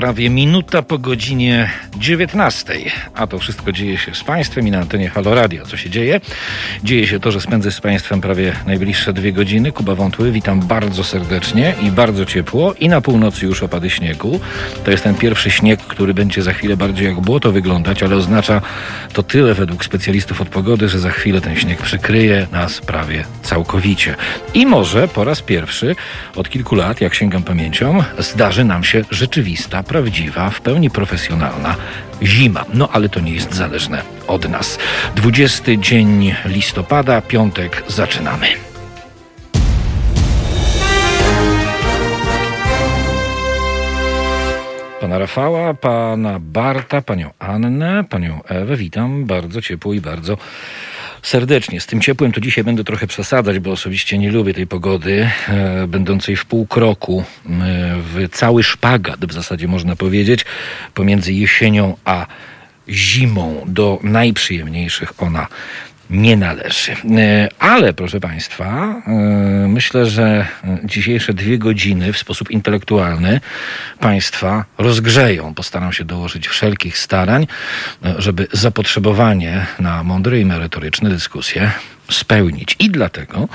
prawie minuta po godzinie 19. A to wszystko dzieje się z Państwem i na antenie Halo Radio. Co się dzieje? Dzieje się to, że spędzę z Państwem prawie najbliższe dwie godziny. Kuba Wątły, witam bardzo serdecznie i bardzo ciepło. I na północy już opady śniegu. To jest ten pierwszy śnieg, który będzie za chwilę bardziej jak błoto wyglądać, ale oznacza to tyle według specjalistów od pogody, że za chwilę ten śnieg przykryje nas prawie całkowicie. I może po raz pierwszy od kilku lat, jak sięgam pamięcią, zdarzy nam się rzeczywista, prawdziwa, w pełni profesjonalna zima. No ale to nie jest zależne od nas. 20 dzień listopada, piątek, zaczynamy. Pana Rafała, pana Barta, panią Annę, panią Ewę witam bardzo ciepło i bardzo serdecznie. Z tym ciepłem to dzisiaj będę trochę przesadzać, bo osobiście nie lubię tej pogody, e, będącej w pół kroku, e, w cały szpagat w zasadzie można powiedzieć, pomiędzy jesienią a zimą. Do najprzyjemniejszych ona nie należy. E, ale, proszę Państwa, e, myślę, że dzisiejsze dwie godziny w sposób intelektualny Państwa rozgrzeją. Postaram się dołożyć wszelkich starań, e, żeby zapotrzebowanie na mądre i merytoryczne dyskusje spełnić. I dlatego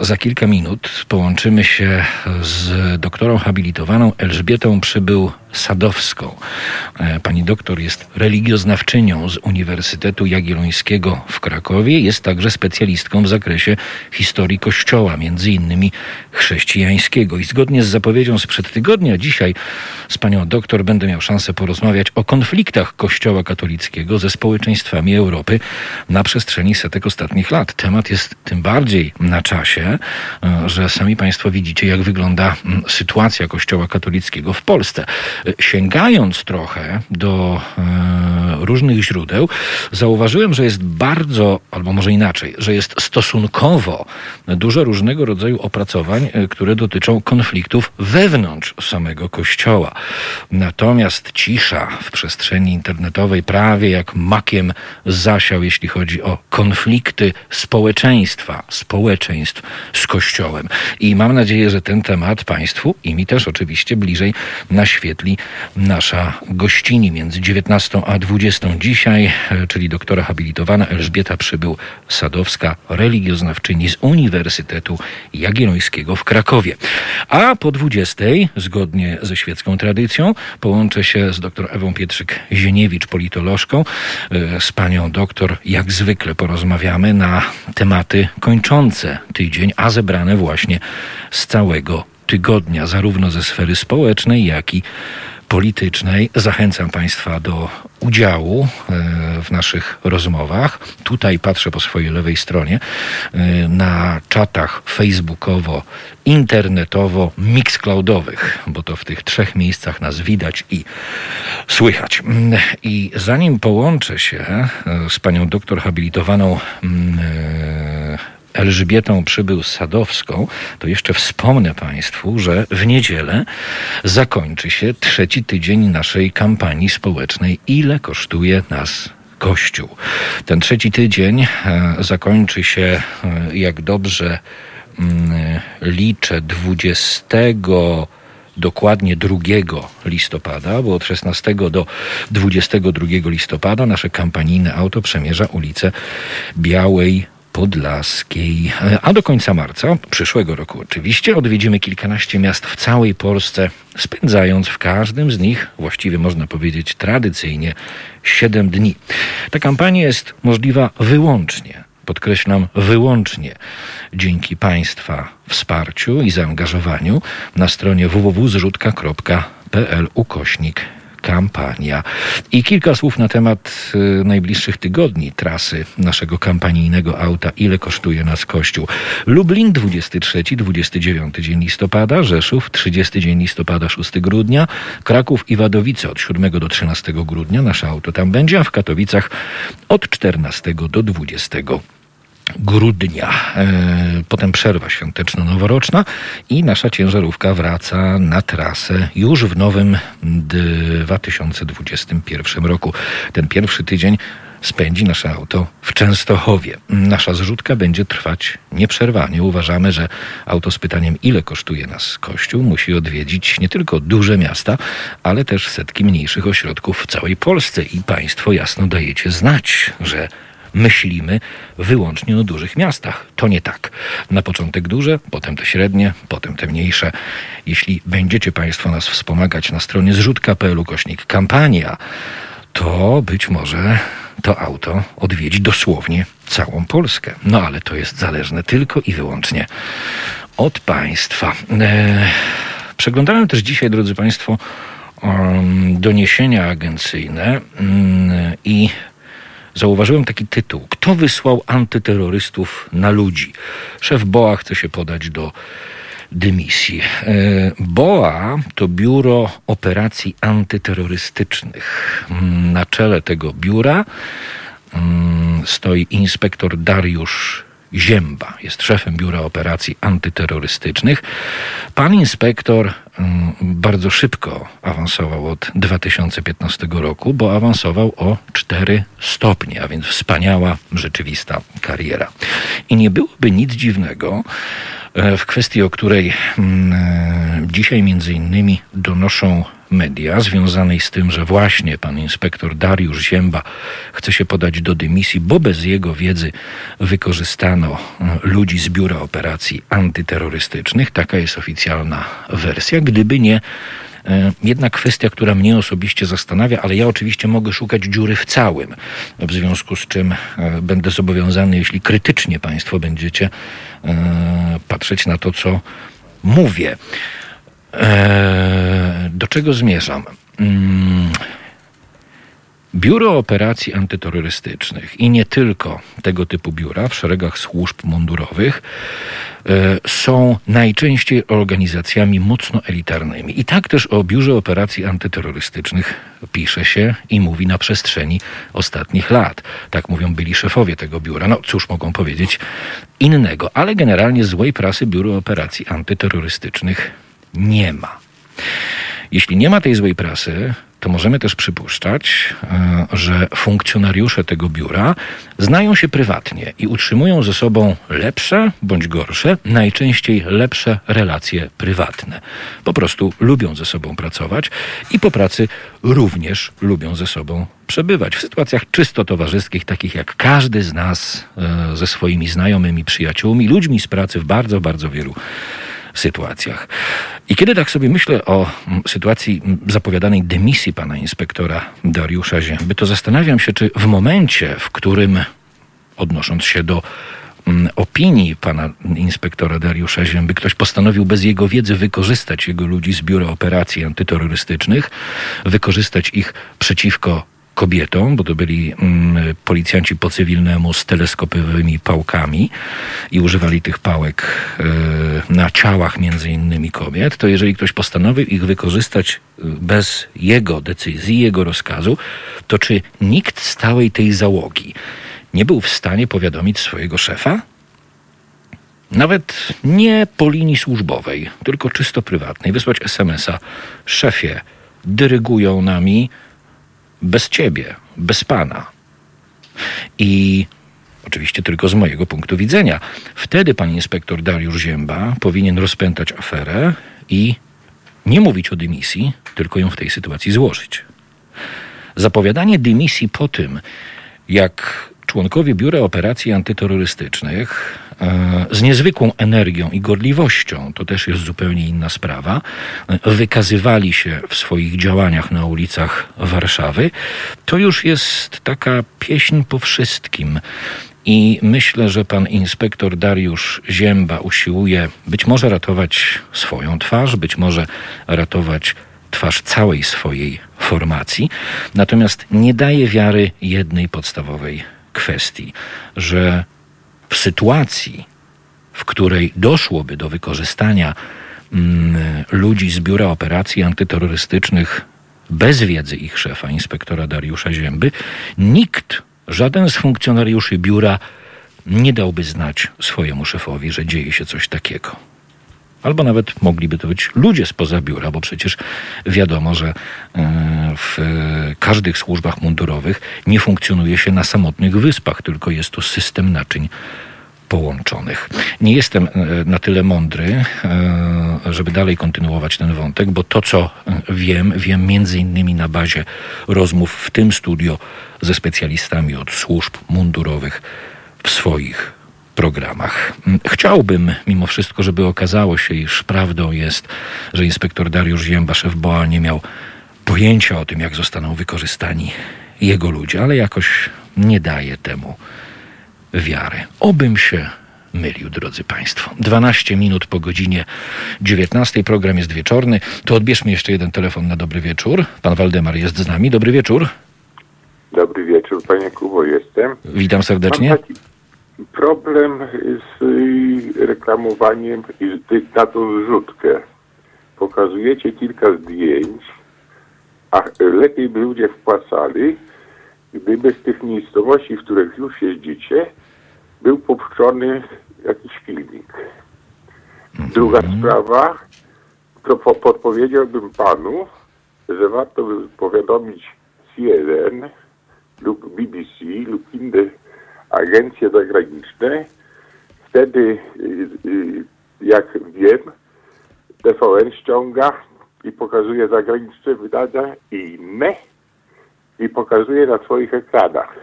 za kilka minut połączymy się z doktorą habilitowaną Elżbietą Przybył Sadowską. Pani doktor jest religioznawczynią z Uniwersytetu Jagiellońskiego w Krakowie. Jest także specjalistką w zakresie historii Kościoła, między innymi chrześcijańskiego. I zgodnie z zapowiedzią sprzed tygodnia, dzisiaj z panią doktor będę miał szansę porozmawiać o konfliktach Kościoła katolickiego ze społeczeństwami Europy na przestrzeni setek ostatnich lat. Temat jest tym bardziej na czasie, że sami państwo widzicie, jak wygląda sytuacja Kościoła katolickiego w Polsce sięgając trochę do e, różnych źródeł, zauważyłem, że jest bardzo, albo może inaczej, że jest stosunkowo dużo różnego rodzaju opracowań, e, które dotyczą konfliktów wewnątrz samego Kościoła. Natomiast cisza w przestrzeni internetowej prawie jak makiem zasiał, jeśli chodzi o konflikty społeczeństwa, społeczeństw z Kościołem. I mam nadzieję, że ten temat Państwu i mi też oczywiście bliżej naświetli nasza gościni między 19 a 20 dzisiaj, e, czyli doktora habilitowana Elżbieta Przybył Sadowska, religioznawczyni z Uniwersytetu Jagiellońskiego w Krakowie. A po 20, zgodnie ze świecką tradycją, połączę się z dr Ewą Pietrzyk-Zieniewicz, politolożką, e, z panią doktor, jak zwykle porozmawiamy na tematy kończące tydzień, a zebrane właśnie z całego tygodnia, zarówno ze sfery społecznej, jak i politycznej. Zachęcam Państwa do udziału e, w naszych rozmowach. Tutaj patrzę po swojej lewej stronie e, na czatach facebookowo, internetowo, mixcloudowych, bo to w tych trzech miejscach nas widać i słychać. I zanim połączę się e, z panią doktor habilitowaną Elżbietą Przybył Sadowską, to jeszcze wspomnę Państwu, że w niedzielę zakończy się trzeci tydzień naszej kampanii społecznej Ile kosztuje nas Kościół? Ten trzeci tydzień e, zakończy się, e, jak dobrze mm, liczę, 20 dokładnie 2 listopada, bo od 16 do 22 listopada nasze kampanijne auto przemierza ulicę Białej Podlaskiej. A do końca marca, przyszłego roku oczywiście, odwiedzimy kilkanaście miast w całej Polsce, spędzając w każdym z nich, właściwie można powiedzieć tradycyjnie, 7 dni. Ta kampania jest możliwa wyłącznie podkreślam wyłącznie dzięki Państwa wsparciu i zaangażowaniu na stronie www.zrzutka.pl ukośnik kampania. I kilka słów na temat y, najbliższych tygodni trasy naszego kampanijnego auta. Ile kosztuje nas Kościół? Lublin 23-29 dzień listopada, Rzeszów 30 dzień listopada, 6 grudnia, Kraków i Wadowice od 7 do 13 grudnia. Nasze auto tam będzie, a w Katowicach od 14 do 20 grudnia. E, potem przerwa świąteczno-noworoczna i nasza ciężarówka wraca na trasę już w nowym 2021 roku. Ten pierwszy tydzień spędzi nasze auto w Częstochowie. Nasza zrzutka będzie trwać nieprzerwanie. Uważamy, że auto z pytaniem, ile kosztuje nas kościół, musi odwiedzić nie tylko duże miasta, ale też setki mniejszych ośrodków w całej Polsce. I Państwo jasno dajecie znać, że myślimy wyłącznie o dużych miastach. To nie tak. Na początek duże, potem te średnie, potem te mniejsze. Jeśli będziecie Państwo nas wspomagać na stronie zrzutka.pl kośnik kampania, to być może to auto odwiedzi dosłownie całą Polskę. No ale to jest zależne tylko i wyłącznie od państwa. E, przeglądałem też dzisiaj, drodzy Państwo, um, doniesienia agencyjne um, i zauważyłem taki tytuł. Kto wysłał antyterrorystów na ludzi? Szef BOA chce się podać do dymisji. E, BOA to Biuro Operacji Antyterrorystycznych. Mm, na czele tego biura mm, stoi inspektor Dariusz Zięba. Jest szefem Biura Operacji Antyterrorystycznych. Pan inspektor mm, bardzo szybko awansował od 2015 roku, bo awansował o 4 stopnie, a więc wspaniała, rzeczywista kariera. I nie byłoby nic dziwnego, w kwestii, o której mm, e, dzisiaj między innymi donoszą media, związanej z tym, że właśnie pan inspektor Dariusz Zięba chce się podać do dymisji, bo bez jego wiedzy wykorzystano e, ludzi z Biura Operacji Antyterrorystycznych. Taka jest oficjalna wersja. Gdyby nie E, jedna kwestia, która mnie osobiście zastanawia, ale ja oczywiście mogę szukać dziury w całym, w związku z czym e, będę zobowiązany, jeśli krytycznie Państwo będziecie e, patrzeć na to, co mówię. Do czego zmierzam? Biuro Operacji Antyterrorystycznych i nie tylko tego typu biura w szeregach służb mundurowych e, są najczęściej organizacjami mocno elitarnymi. I tak też o Biurze Operacji Antyterrorystycznych pisze się i mówi na przestrzeni ostatnich lat. Tak mówią byli szefowie tego biura. No cóż mogą powiedzieć innego, ale generalnie złej prasy Biuro Operacji Antyterrorystycznych nie ma. Jeśli nie ma tej złej prasy, to możemy też przypuszczać, e, że funkcjonariusze tego biura znają się prywatnie i utrzymują ze sobą lepsze bądź gorsze, najczęściej lepsze relacje prywatne. Po prostu lubią ze sobą pracować i po pracy również lubią ze sobą przebywać w sytuacjach czysto towarzyskich, takich jak każdy z nas e, ze swoimi znajomymi, przyjaciółmi, ludźmi z pracy w bardzo, bardzo wielu sytuacjach. I kiedy tak sobie myślę o mm, sytuacji mm, zapowiadanej dymisji pana inspektora Dariusza Zięby, to zastanawiam się, czy w momencie, w którym odnosząc się do mm, opinii pana inspektora Dariusza Zięby, ktoś postanowił bez jego wiedzy wykorzystać jego ludzi z Biura Operacji Antyterrorystycznych, wykorzystać ich przeciwko kobietą, bo to byli mm, policjanci po cywilnemu z teleskopowymi pałkami i używali tych pałek y, na ciałach między innymi kobiet, to jeżeli ktoś postanowił ich wykorzystać e, bez jego decyzji, jego rozkazu, to czy nikt z całej tej załogi nie był w stanie powiadomić swojego szefa? Nawet nie po linii służbowej, tylko czysto prywatnej, wysłać SMS-a szefie, dyrygują nami, bez ciebie, bez pana. I oczywiście tylko z mojego punktu widzenia. Wtedy pan inspektor Dariusz Zięba powinien rozpętać aferę i nie mówić o dymisji, tylko ją w tej sytuacji złożyć. Zapowiadanie dymisji po tym, jak członkowie Biura Operacji Antyterrorystycznych z niezwykłą energią i gorliwością, to też jest zupełnie inna sprawa, wykazywali się w swoich działaniach na ulicach Warszawy, to już jest taka pieśń po wszystkim. I myślę, że pan inspektor Dariusz Zięba usiłuje być może ratować swoją twarz, być może ratować twarz całej swojej formacji, natomiast nie daje wiary jednej podstawowej kwestii, że w sytuacji, w której doszłoby do wykorzystania mm, ludzi z Biura Operacji Antyterrorystycznych bez wiedzy ich szefa, inspektora Dariusza Zięby, nikt, żaden z funkcjonariuszy biura nie dałby znać swojemu szefowi, że dzieje się coś takiego. Albo nawet mogliby to być ludzie spoza biura, bo przecież wiadomo, że e, w każdych służbach mundurowych nie funkcjonuje się na samotnych wyspach, tylko jest to system naczyń połączonych. Nie jestem e, na tyle mądry, e, żeby dalej kontynuować ten wątek, bo to, co wiem, wiem między innymi na bazie rozmów w tym studio ze specjalistami od służb mundurowych w swoich programach. Chciałbym mimo wszystko, żeby okazało się, iż prawdą jest, że inspektor Dariusz Zięba, szef BOA, nie miał pojęcia o tym, jak zostaną wykorzystani jego ludzie, ale jakoś nie daje temu wiary. Obym się mylił, drodzy Państwo. 12 minut po godzinie 19. Program jest wieczorny. To odbierzmy jeszcze jeden telefon na dobry wieczór. Pan Waldemar jest z nami. Dobry wieczór. Dobry wieczór, panie Kubo, jestem. Witam serdecznie. Mam taki problem z y, reklamowaniem i na tą zrzutkę. Pokazujecie kilka zdjęć, a lepiej by ludzie wpłacali, gdyby z tych miejscowości, w których już jeździcie, był popuszczony jakiś filmik. Druga sprawa, to po, podpowiedziałbym panu, że warto by powiadomić CNN lub BBC lub inne agencje zagraniczne. Wtedy, y, y, jak wiem, TVN ściąga i pokazuje zagraniczne wydania i inne i pokazuje na swoich ekranach.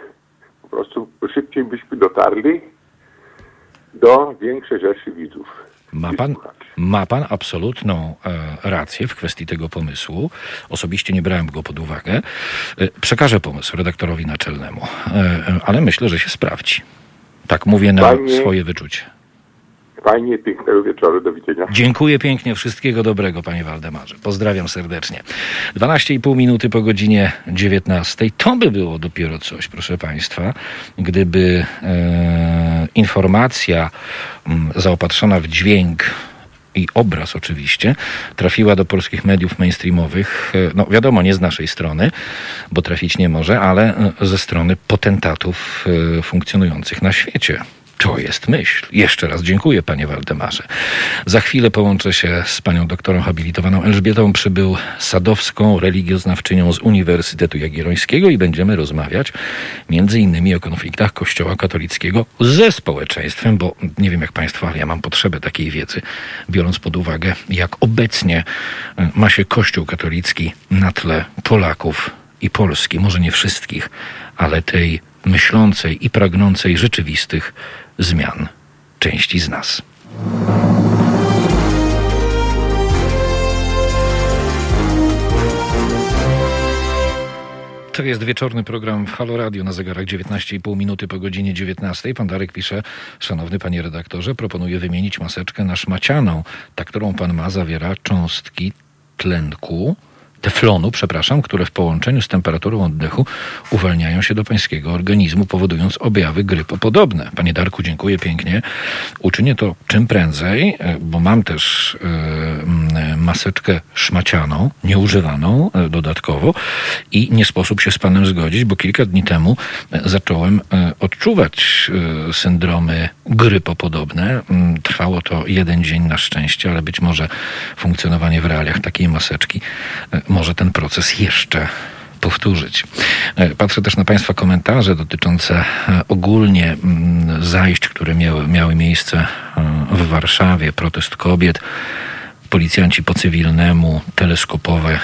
Po prostu szybciej byśmy dotarli do większej rzeszy widzów. Ma pan, ma pan absolutną e, rację w kwestii tego pomysłu. Osobiście nie brałem go pod uwagę. E, przekażę pomysł redaktorowi naczelnemu, e, ale myślę, że się sprawdzi. Tak mówię na Panie- swoje wyczucie. Fajnie, pięknego wieczoru, do widzenia. Dziękuję pięknie, wszystkiego dobrego, panie Waldemarze. Pozdrawiam serdecznie. 12,5 minuty po godzinie 19. To by było dopiero coś, proszę państwa, gdyby e, informacja m, zaopatrzona w dźwięk i obraz oczywiście trafiła do polskich mediów mainstreamowych, e, no wiadomo, nie z naszej strony, bo trafić nie może, ale e, ze strony potentatów e, funkcjonujących na świecie. To jest myśl. Jeszcze raz dziękuję, panie Waldemarze. Za chwilę połączę się z panią doktorą habilitowaną Elżbietą Przybył Sadowską, religioznawczynią z Uniwersytetu Jagiellońskiego i będziemy rozmawiać między innymi o konfliktach Kościoła katolickiego ze społeczeństwem, bo nie wiem jak państwo, ale ja mam potrzebę takiej wiedzy, biorąc pod uwagę, jak obecnie e, ma się Kościół katolicki na tle Polaków i Polski, może nie wszystkich, ale tej myślącej i pragnącej rzeczywistych zmian części z nas. To jest wieczorny program w Halo Radio na zegarach 19,5 minuty po godzinie 19. Pan Darek pisze, szanowny panie redaktorze, proponuję wymienić maseczkę na szmacianą. Ta, którą pan ma, zawiera cząstki tlenku, teflonu, przepraszam, które w połączeniu z temperaturą oddechu uwalniają się do pańskiego organizmu, powodując objawy grypopodobne. Panie Darku, dziękuję pięknie. Uczynię to czym prędzej, e, bo mam też mm, maseczkę szmacianą, nieużywaną e, dodatkowo i nie sposób się z panem zgodzić, bo kilka dni temu zacząłem e, odczuwać syndromy grypopodobne. Trwało to jeden dzień na szczęście, ale być może funkcjonowanie w realiach takiej maseczki może ten proces jeszcze powtórzyć. E, Patrzę też na Państwa komentarze dotyczące e, ogólnie mm, zajść, które miały, miały miejsce e, w Warszawie, protest kobiet, policjanci po cywilnemu, teleskopowe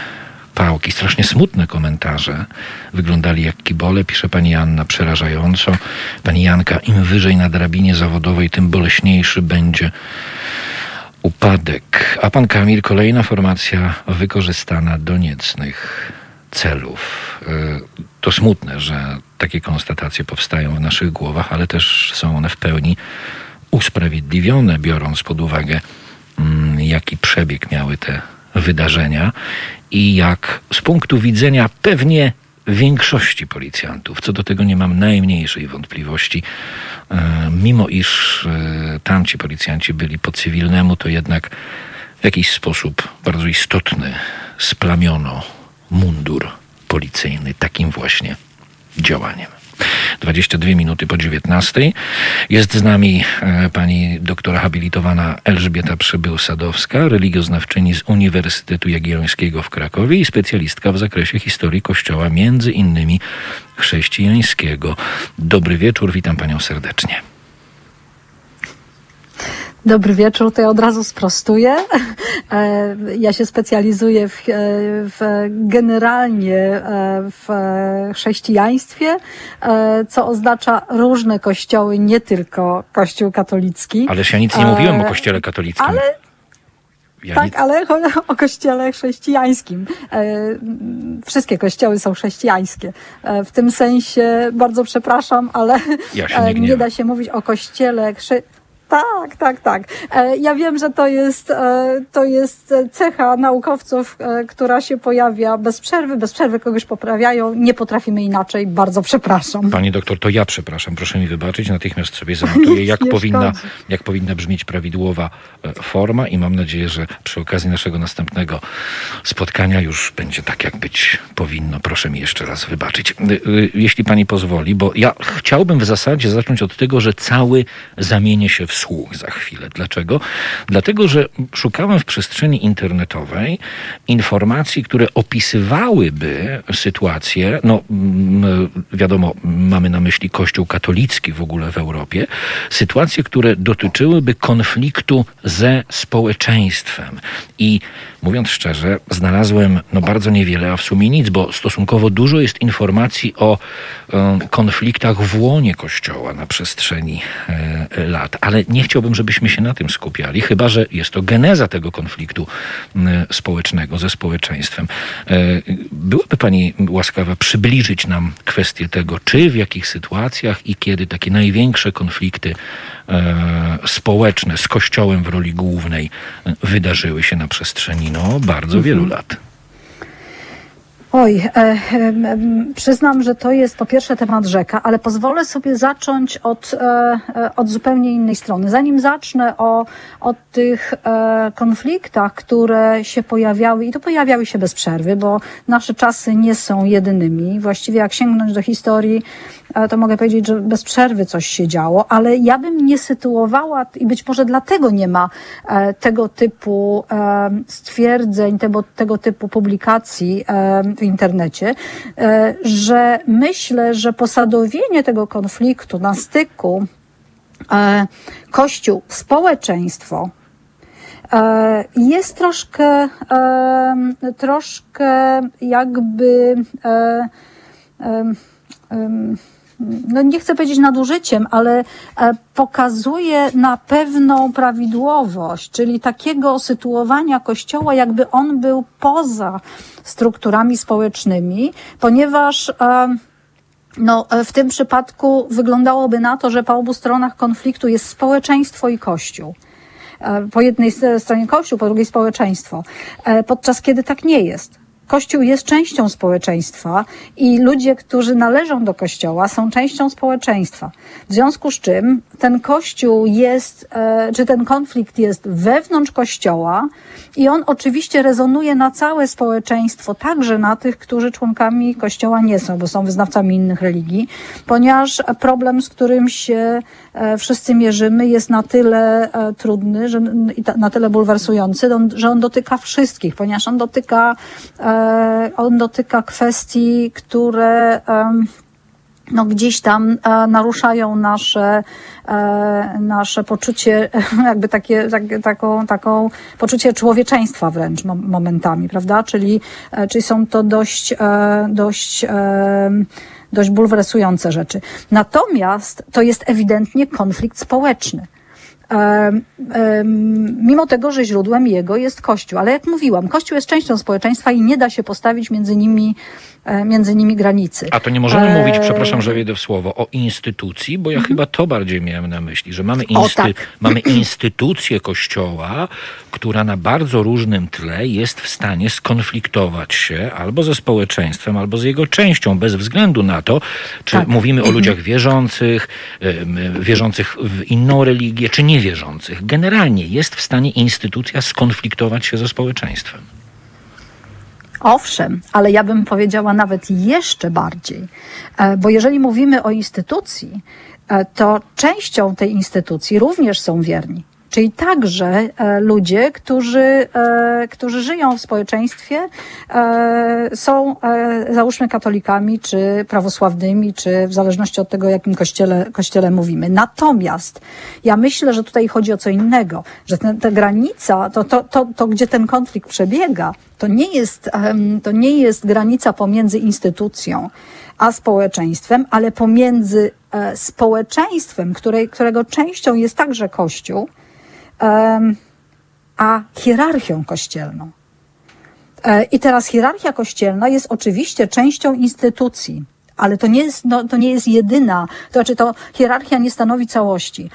pałki. Strasznie smutne komentarze. Wyglądali jak kibole, pisze pani Anna przerażająco. Pani Janka, im wyżej na drabinie zawodowej, tym boleśniejszy będzie upadek. A pan Kamil, kolejna formacja wykorzystana do niecnych celów. Y, To smutne, że takie konstatacje powstają w naszych głowach, ale też są one w pełni usprawiedliwione, biorąc pod uwagę, mm, jaki przebieg miały te wydarzenia i jak z punktu widzenia pewnie większości policjantów, co do tego nie mam najmniejszej wątpliwości, e, mimo iż e, tamci policjanci byli po cywilnemu, to jednak w jakiś sposób bardzo istotny splamiono mundur policyjny takim właśnie działaniem. 22 minuty po 19. Jest z nami e, pani doktora habilitowana Elżbieta Przybył-Sadowska, religioznawczyni z Uniwersytetu Jagiellońskiego w Krakowie i specjalistka w zakresie historii Kościoła, między innymi chrześcijańskiego. Dobry wieczór, witam panią serdecznie. Dobry wieczór, to ja od razu sprostuję. E, ja się specjalizuję w, e, w generalnie e, w chrześcijaństwie, co oznacza różne kościoły, nie tylko Kościół katolicki. Ależ ja nic nie mówiłem o Kościele katolickim. Ale ja tak, nic... ale o kościele chrześcijańskim. Wszystkie kościoły są chrześcijańskie. W tym sensie bardzo przepraszam, ale ja nie, nie, da się mówić o kościele chrześcijańskim tak, tak, tak. E, ja wiem, że to jest, e, to jest cecha naukowców, e, która się pojawia bez przerwy, bez przerwy kogoś poprawiają. Nie potrafimy inaczej. Bardzo przepraszam. Pani doktor, to ja przepraszam. Proszę mi wybaczyć. Natychmiast sobie zanotuję, jak powinna, jak powinna brzmieć prawidłowa forma i mam nadzieję, że przy okazji naszego następnego spotkania już będzie tak, jak być powinno. Proszę mi jeszcze raz wybaczyć. Jeśli pani pozwoli, bo ja chciałbym w zasadzie zacząć od tego, że cały zamienię się w słuch za chwilę. Dlaczego? Dlatego, że szukałem w przestrzeni internetowej informacji, które opisywałyby sytuację, no mm, wiadomo, mamy na myśli Kościół katolicki w ogóle w Europie, sytuacje, które dotyczyłyby konfliktu ze społeczeństwem. I mówiąc szczerze, znalazłem no bardzo niewiele, a w sumie nic, bo stosunkowo dużo jest informacji o e, konfliktach w łonie Kościoła na przestrzeni e, lat. Ale nie chciałbym, żebyśmy się na tym skupiali, chyba że jest to geneza tego konfliktu społecznego ze społeczeństwem. E, byłaby Pani łaskawa przybliżyć nam kwestię tego, czy w jakich sytuacjach i kiedy takie największe konflikty e, społeczne z Kościołem w roli głównej e, wydarzyły się na przestrzeni no, bardzo wielu mhm. lat. Oj, e, e, przyznam, że to jest po pierwsze temat rzeka, ale pozwolę sobie zacząć od, e, e od zupełnie innej strony. Zanim zacznę o, o tych e, konfliktach, które się pojawiały i to pojawiały się bez przerwy, bo nasze czasy nie są jedynymi. Właściwie jak sięgnąć do historii, to mogę powiedzieć, że bez przerwy coś się działo, ale ja bym nie sytuowała i być może dlatego nie ma e, tego typu e, stwierdzeń, tego, tego typu publikacji e, w internecie, że myślę, że posadowienie tego konfliktu na styku Kościół, społeczeństwo, jest troszkę, troszkę jakby no nie chcę powiedzieć nadużyciem, ale e, pokazuje na pewną prawidłowość, czyli takiego sytuowania Kościoła, jakby on był poza strukturami społecznymi, ponieważ e, no, e, w tym przypadku wyglądałoby na to, że po obu stronach konfliktu jest społeczeństwo i Kościół po jednej stronie Kościół, po drugiej społeczeństwo. Podczas kiedy tak nie jest. Kościół jest częścią społeczeństwa i ludzie, którzy należą do Kościoła, są częścią społeczeństwa. W związku z czym ten Kościół jest, e, czy ten konflikt jest wewnątrz Kościoła i on oczywiście rezonuje na całe społeczeństwo, także na tych, którzy członkami Kościoła nie są, bo są wyznawcami innych religii, ponieważ problem, z którym się e, wszyscy mierzymy, jest na tyle e, trudny, że, na tyle bulwersujący, że on dotyka wszystkich, ponieważ on dotyka on dotyka kwestii, które no gdzieś tam e, naruszają nasze, e, nasze poczucie, jakby takie, tak, taką, taką poczucie człowieczeństwa wręcz momentami, prawda? Czyli, czyli są to dość, dość, dość bulwersujące rzeczy. Natomiast to jest ewidentnie konflikt społeczny mimo tego, że źródłem jego jest Kościół. Ale jak mówiłam, Kościół jest częścią społeczeństwa i nie da się postawić między nimi między nimi granicy. A to nie możemy e... mówić, przepraszam, że wejdę w słowo, o instytucji, bo ja mhm. chyba to bardziej miałem na myśli, że mamy, insty... tak. mamy instytucję Kościoła, która na bardzo różnym tle jest w stanie skonfliktować się albo ze społeczeństwem, albo z jego częścią, bez względu na to, czy tak. mówimy o mhm. ludziach wierzących, wierzących w inną religię, czy niewierzących. Generalnie jest w stanie instytucja skonfliktować się ze społeczeństwem. Owszem, ale ja bym powiedziała nawet jeszcze bardziej, e, bo jeżeli mówimy o instytucji, e, to częścią tej instytucji również są wierni. Czyli także e, ludzie, którzy, którzy żyją w społeczeństwie, są załóżmy katolikami, czy prawosławnymi, czy w zależności od tego, jakim kościele, kościele mówimy. Natomiast ja myślę, że tutaj chodzi o co innego, że ta granica, to, to, to, to gdzie ten konflikt przebiega, to nie jest, to nie jest granica pomiędzy instytucją a społeczeństwem, ale pomiędzy e, społeczeństwem, której, którego częścią jest także Kościół, a hierarchią kościelną. E, I teraz hierarchia kościelna jest oczywiście częścią instytucji, ale to nie jest, no, to nie jest jedyna, to znaczy to hierarchia nie stanowi całości.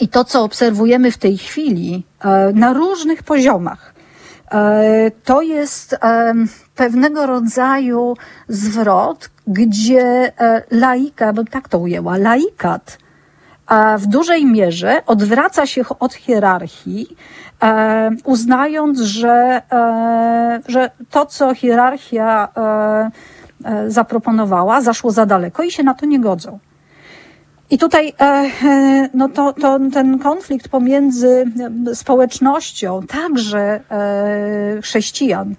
I to, co obserwujemy w tej chwili e, na różnych poziomach, E, to jest pewnego rodzaju zwrot, gdzie laika, bo tak to ujęła, laikat w dużej mierze odwraca się od hierarchii, uznając, że, że to, co hierarchia zaproponowała, zaszło za daleko i się na to nie godzą. I tutaj e, e, no to, to ten konflikt pomiędzy społecznością, także e, chrześcijan,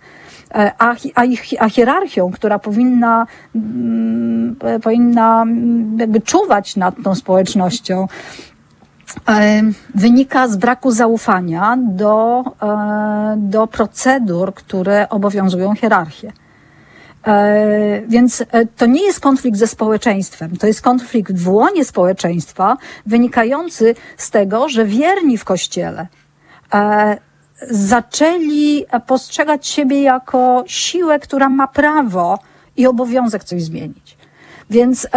a, a, ich, a hierarchią, która powinna, mm, powinna jakby czuwać nad tą społecznością, wynika z braku zaufania do, do procedur, które obowiązują hierarchię. E, więc e, to nie jest konflikt ze społeczeństwem, to jest konflikt w łonie społeczeństwa, wynikający z tego, że wierni w kościele e, zaczęli postrzegać siebie jako siłę, która ma prawo i obowiązek coś zmienić. Więc,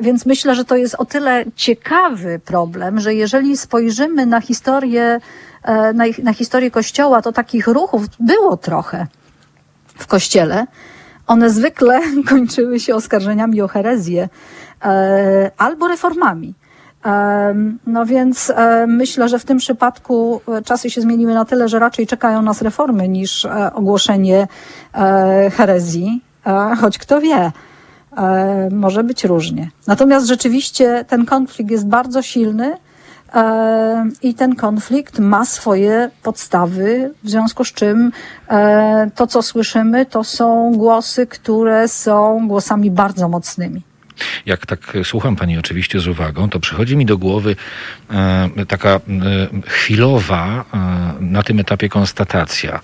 więc myślę, że to jest o tyle ciekawy problem, że jeżeli spojrzymy na historię, na, na historię Kościoła, to takich ruchów było trochę w Kościele, one zwykle kończyły się oskarżeniami o herezję e, albo reformami. E, no więc e, myślę, że w tym przypadku czasy się zmieniły na tyle, że raczej czekają nas reformy niż ogłoszenie herezji, choć kto wie, może być różnie. Natomiast rzeczywiście ten konflikt jest bardzo silny. E, I ten konflikt ma swoje podstawy, w związku z czym e, to, co słyszymy, to są głosy, które są głosami bardzo mocnymi. Jak tak słucham Pani oczywiście z uwagą, to przychodzi mi do głowy e, taka chwilowa na tym etapie konstatacja,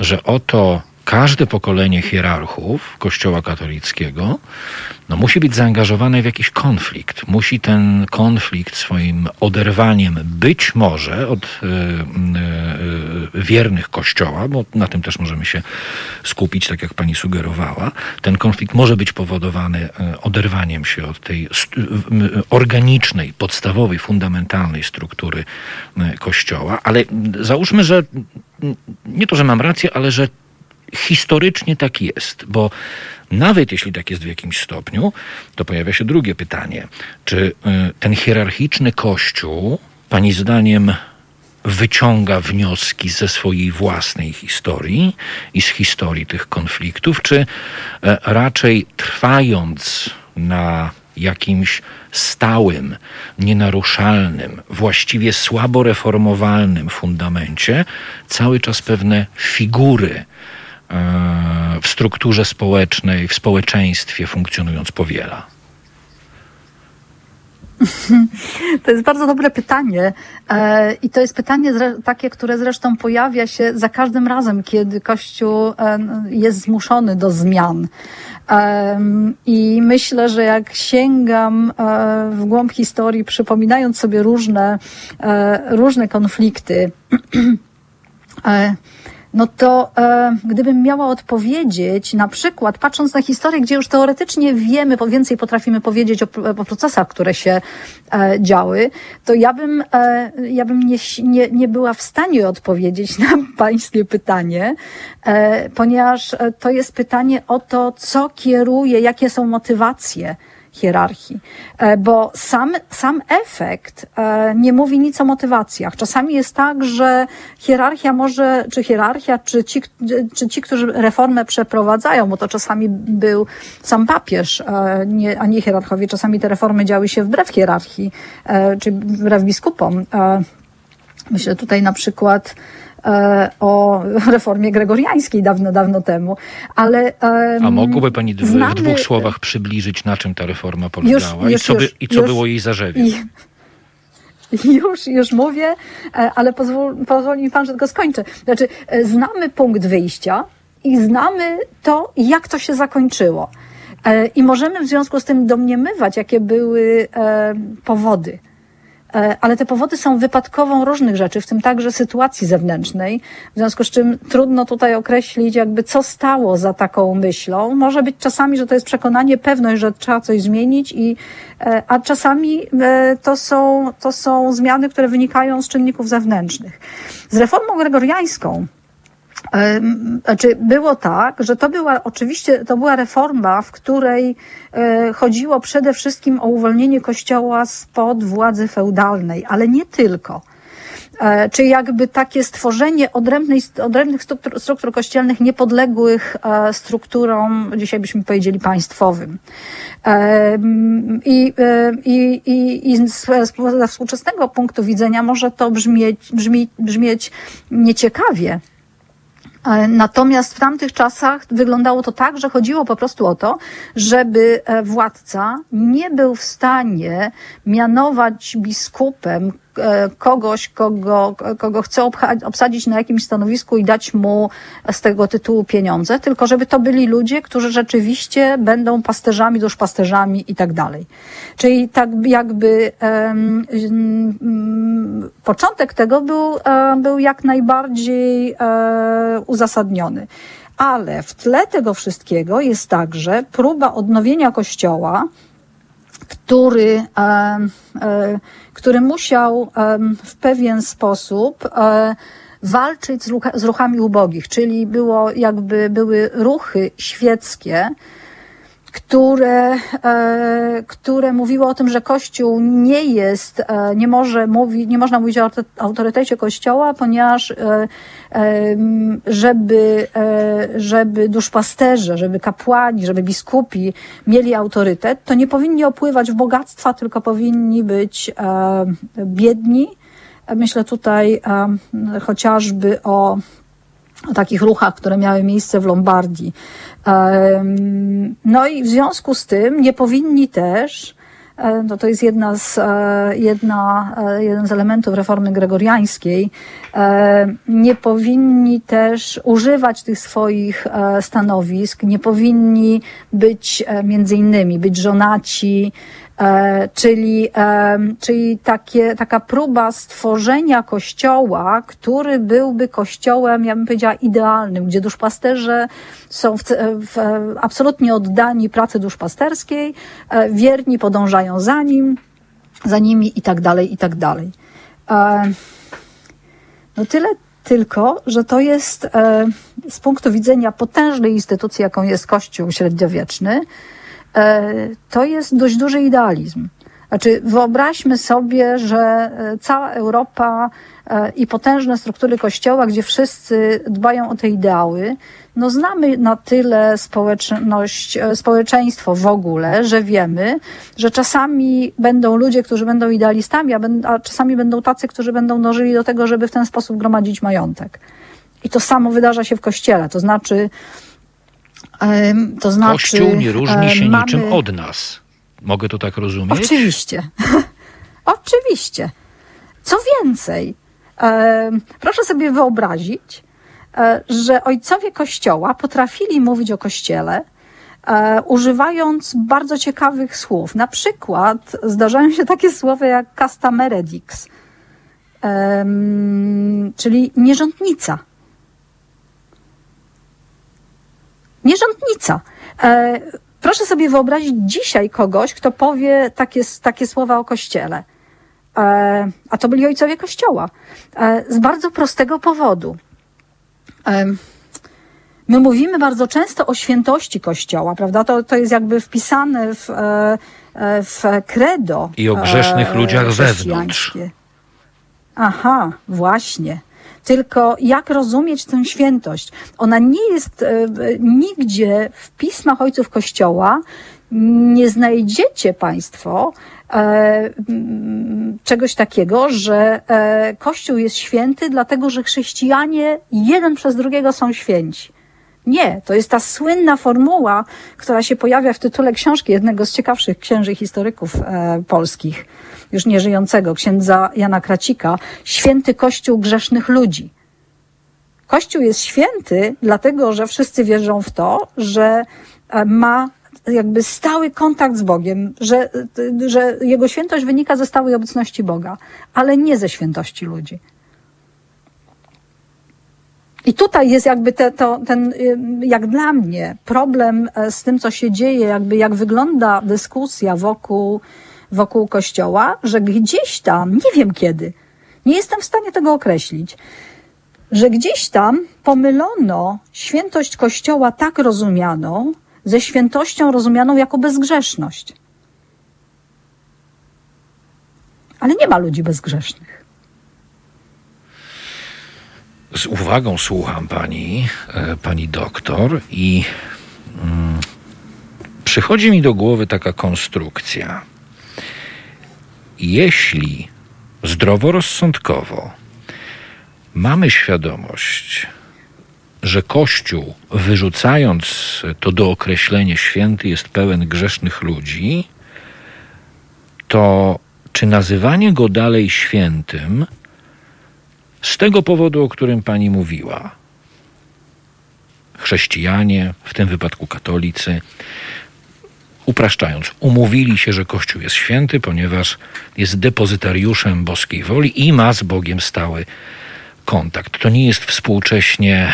że oto każde pokolenie hierarchów Kościoła katolickiego no, musi być zaangażowane w jakiś konflikt. Musi ten konflikt swoim oderwaniem być może od y, y, wiernych Kościoła, bo na tym też możemy się skupić, tak jak pani sugerowała. Ten konflikt może być powodowany oderwaniem się od tej organicznej, podstawowej, fundamentalnej struktury Kościoła, ale załóżmy, że nie to, że mam rację, ale że historycznie tak jest, bo nawet jeśli tak jest w jakimś stopniu, to pojawia się drugie pytanie. Czy y, ten hierarchiczny kościół, pani zdaniem, wyciąga wnioski ze swojej własnej historii i z historii tych konfliktów, czy e, raczej trwając na jakimś stałym, nienaruszalnym, właściwie słabo reformowalnym fundamencie, cały czas pewne figury w strukturze społecznej, w społeczeństwie funkcjonując powiela? To jest bardzo dobre pytanie. E, I to jest pytanie takie, które zresztą pojawia się za każdym razem, kiedy Kościół e, jest zmuszony do zmian. I myślę, że jak sięgam w głąb historii, przypominając sobie różne, różne konflikty, no to e, gdybym miała odpowiedzieć, na przykład patrząc na historię, gdzie już teoretycznie wiemy, więcej potrafimy powiedzieć o, o procesach, które się e, działy, to ja bym, e, ja bym nie, nie, nie była w stanie odpowiedzieć na pańskie pytanie, e, ponieważ e, to jest pytanie o to, co kieruje, jakie są motywacje hierarchii, e, bo sam, sam efekt e, nie mówi nic o motywacjach. Czasami jest tak, że hierarchia może, czy hierarchia, czy ci, czy ci którzy reformę przeprowadzają, bo to czasami był sam papież, e, nie, a nie hierarchowie, czasami te reformy działy się wbrew hierarchii, czy wbrew biskupom. Myślę tutaj na przykład o reformie gregoriańskiej dawno, dawno temu. Ale, A mogłaby Pani w, znamy... w dwóch słowach przybliżyć, na czym ta reforma polegała już, już, i co, by, i co już, było jej zarzewiem? Już, już mówię, e, ale pozwól, pozwoli mi pan, że tylko skończę. Znaczy, e, znamy punkt wyjścia i znamy to, jak to się zakończyło. I możemy w związku z tym domniemywać, jakie były powody E, ale te powody są wypadkową różnych rzeczy, w tym także sytuacji zewnętrznej, w związku z czym trudno tutaj określić, jakby co stało za taką myślą. Może być czasami, że to jest przekonanie, pewność, że trzeba coś zmienić, i, e, a czasami e, to są, to są zmiany, które wynikają z czynników zewnętrznych. Z reformą gregoriańską znaczy było tak, że to była oczywiście to była reforma, w której e, chodziło przede wszystkim o uwolnienie kościoła spod władzy feudalnej, ale nie tylko. E, czy jakby takie stworzenie odrębnej, odrębnych struktur, struktur kościelnych niepodległych e, strukturom, dzisiaj byśmy powiedzieli państwowym. I, i, i, i ze współczesnego punktu widzenia może to brzmieć, brzmi, brzmieć nieciekawie, natomiast w tamtych czasach wyglądało to tak, że chodziło po prostu o to, żeby e, władca nie był w stanie mianować biskupem E, kogoś, kogo, kogo chce obsadzić na jakimś stanowisku i dać mu z tego tytułu pieniądze, tylko żeby to byli ludzie, którzy rzeczywiście będą pasterzami, duszpasterzami i tak dalej. Czyli tak jakby um, początek tego był, um, był jak najbardziej um, uzasadniony. Ale w tle tego wszystkiego jest także próba odnowienia Kościoła, który, który musiał w pewien sposób e, walczyć z ruchami ubogich, czyli było jakby były ruchy świeckie, które, e, które mówiło o tym, że Kościół nie jest, e, nie może mówić, nie można mówić o autorytecie Kościoła, ponieważ e, żeby, żeby duszpasterze, żeby kapłani, żeby biskupi mieli autorytet, to nie powinni opływać w bogactwa, tylko powinni być biedni. Myślę tutaj chociażby o o takich ruchach, które miały miejsce w Lombardii. No i w związku z tym nie powinni też, e, no to jest jedna z, e, jedna, e, jeden z elementów reformy gregoriańskiej, nie powinni też używać tych swoich stanowisk, nie powinni być między innymi, być żonaci, E, czyli, e, czyli takie, taka próba stworzenia kościoła, który byłby kościołem, ja bym powiedziała, idealnym, gdzie duszpasterze są w, w, absolutnie oddani pracy duszpasterskiej, e, wierni podążają za nim, za nimi i tak dalej, i tak dalej. No tyle tylko, że to jest z punktu widzenia potężnej instytucji, jaką jest Kościół średniowieczny, E, to jest dość duży idealizm. Znaczy, wyobraźmy sobie, że e, cała Europa e, i potężne struktury kościoła, gdzie wszyscy dbają o te ideały, no znamy na tyle społeczność, społeczeństwo w ogóle, że wiemy, że czasami będą ludzie, którzy będą idealistami, a, a czasami będą tacy, którzy będą dążyli do tego, żeby w ten sposób gromadzić majątek. I to samo wydarza się w kościele. To znaczy, to znaczy, Kościół nie różni się mamy... niczym od nas. Mogę to tak rozumieć? Oczywiście. Oczywiście. Co więcej, proszę sobie wyobrazić, e, że ojcowie Kościoła potrafili mówić o Kościele, e, używając bardzo ciekawych słów. Na przykład zdarzają się takie słowa jak casta meredix, czyli nierządnica. Nierządnica. E, proszę sobie wyobrazić dzisiaj kogoś, kto powie takie, takie słowa o Kościele. E, a to byli ojcowie Kościoła. E, z bardzo prostego powodu. My mówimy bardzo często o świętości Kościoła, prawda? To, to jest jakby wpisane w, e, e, w credo. I o grzesznych e, ludziach zewnątrz. chrześcijańskie. Aha, właśnie. Tylko jak rozumieć tę świętość? Ona nie jest e, nigdzie w pismach ojców Kościoła, nie znajdziecie Państwo e, mm, czegoś takiego, że e, Kościół jest święty, dlatego że chrześcijanie jeden przez drugiego są święci. Nie, to jest ta słynna formuła, która się pojawia w tytule książki jednego z ciekawszych księży historyków e, polskich, już nieżyjącego, księdza Jana Kracika, święty Kościół grzesznych ludzi. Kościół jest święty, dlatego że wszyscy wierzą w to, że e, ma jakby stały kontakt z Bogiem, że, że jego świętość wynika ze stałej obecności Boga, ale nie ze świętości ludzi. I tutaj jest jakby te, to, ten, y, jak dla mnie, problem e, z tym, co się dzieje, jakby jak wygląda dyskusja wokół, wokół Kościoła, że gdzieś tam, nie wiem kiedy, nie jestem w stanie tego określić, że gdzieś tam pomylono świętość Kościoła tak rozumianą ze świętością rozumianą jako bezgrzeszność. Ale nie ma ludzi bezgrzesznych. Z uwagą słucham pani, e, pani doktor, i mm, przychodzi mi do głowy taka konstrukcja. Jeśli zdroworozsądkowo mamy świadomość, że Kościół, wyrzucając to dookreślenie święty, jest pełen grzesznych ludzi, to czy nazywanie go dalej świętym z tego powodu, o którym pani mówiła, chrześcijanie, w tym wypadku katolicy, upraszczając, umówili się, że Kościół jest święty, ponieważ jest depozytariuszem boskiej woli i ma z Bogiem stały kontakt. To nie jest współcześnie,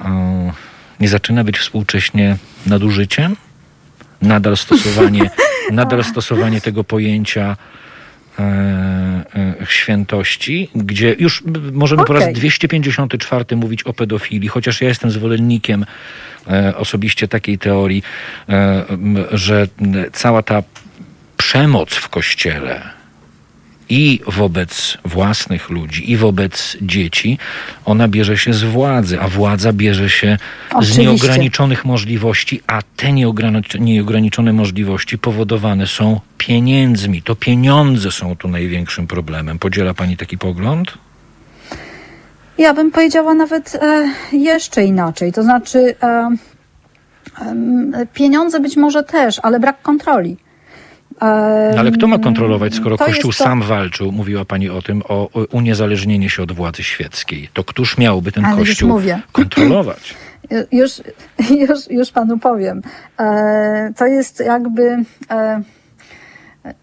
e, nie zaczyna być współcześnie nadużyciem? Nadal stosowanie, nadal stosowanie tego pojęcia świętości, gdzie już możemy po raz Okej. 254 mówić o pedofilii, chociaż ja jestem zwolennikiem e, osobiście takiej teorii, e, że cała ta przemoc w kościele i wobec własnych ludzi, i wobec dzieci, ona bierze się z władzy, a władza bierze się z Oczywiście. nieograniczonych możliwości, a te nieogranic- nieograniczone możliwości powodowane są pieniędzmi. To pieniądze są tu największym problemem. Podziela pani taki pogląd? Ja bym powiedziała nawet e, jeszcze inaczej. To znaczy, e, em, pieniądze być może też, ale brak kontroli. E, No ale kto ma kontrolować, skoro Kościół to- sam walczył, mówiła pani o tym, o, uniezależnienie się od władzy świeckiej. To któż miałby ten Ale Kościół kontrolować? Już, już, już panu powiem. E, to jest jakby.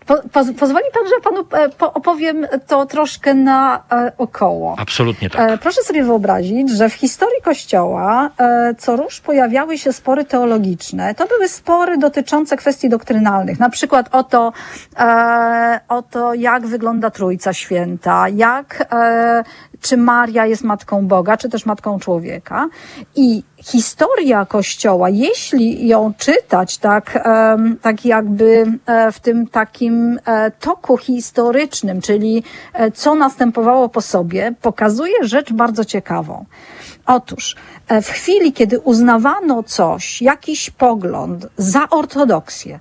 Po, poz, pozwoli pan, że panu e, po, opowiem to troszkę na e, około. Absolutnie tak. E, Proszę sobie wyobrazić, że w historii Kościoła co róż pojawiały się spory teologiczne. To były spory dotyczące kwestii doktrynalnych, na przykład o to, o to jak wygląda Trójca Święta, jak, czy Maria jest matką Boga, czy też matką człowieka. I historia Kościoła, jeśli ją czytać tak, tak jakby e, w tym takim e, toku historycznym, czyli e, co następowało po sobie, pokazuje rzecz bardzo ciekawą. Otóż w chwili, kiedy uznawano coś, jakiś pogląd za ortodoksję,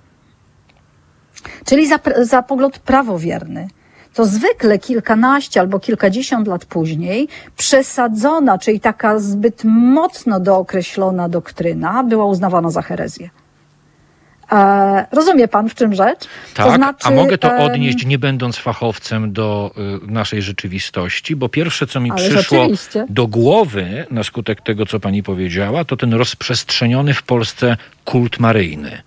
czyli za, za pogląd prawowierny, to zwykle kilkanaście albo kilkadziesiąt lat później przesadzona, czyli taka zbyt mocno dookreślona doktryna była uznawana za herezję. E, rozumie pan, w czym rzecz? Tak, a mogę to odnieść, nie będąc fachowcem, do y, naszej rzeczywistości, bo pierwsze, co mi przyszło do głowy na skutek tego, co pani powiedziała, to ten rozprzestrzeniony w Polsce kult maryjny.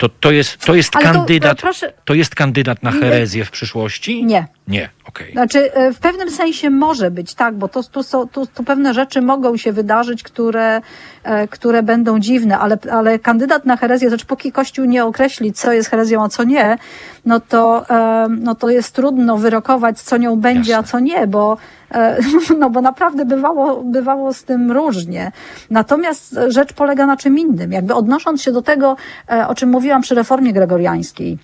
To, to, jest, to jest Ale to, kandydat. e, proszę- to jest kandydat na herezję w przyszłości? Nie. Nie, okej. Znaczy, e, w pewnym sensie może być, tak, bo to, tu, są, tu, tu pewne rzeczy mogą się wydarzyć, które, e, które będą dziwne, ale, ale kandydat na herezję, znaczy póki Kościół nie określi, co jest herezją, a co nie, no to, e, no to jest trudno wyrokować, co nią będzie, Jasne. a co nie, bo no bo naprawdę bywało, bywało z tym różnie. Natomiast rzecz polega na czym innym. Jakby odnosząc się do tego, e, o czym mówiłam przy reformie gregoriańskiej,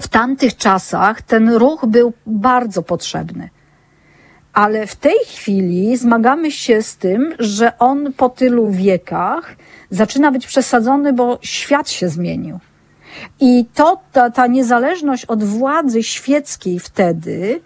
w tamtych czasach ten ruch był bardzo potrzebny. Ale w tej chwili zmagamy się z tym, że on po tylu wiekach zaczyna być przesadzony, bo świat się zmienił. I to, ta, ta niezależność od władzy świeckiej wtedy,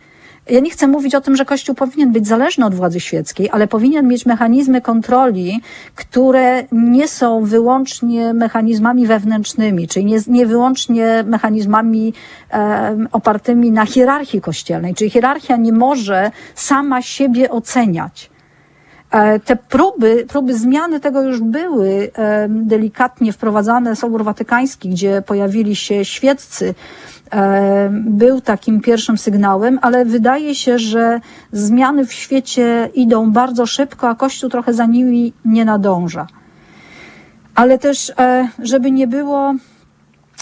ja nie chcę mówić o tym, że Kościół powinien być zależny od władzy świeckiej, ale powinien mieć mechanizmy kontroli, które nie są wyłącznie mechanizmami wewnętrznymi, czyli nie, nie wyłącznie mechanizmami e, opartymi na hierarchii kościelnej. Czyli hierarchia nie może sama siebie oceniać. E, te próby, próby zmiany tego już były delikatnie wprowadzane. Sobór Watykański, gdzie pojawili się świeccy, był takim pierwszym sygnałem, ale wydaje się, że zmiany w świecie idą bardzo szybko, a Kościół trochę za nimi nie nadąża. Ale też, żeby nie było,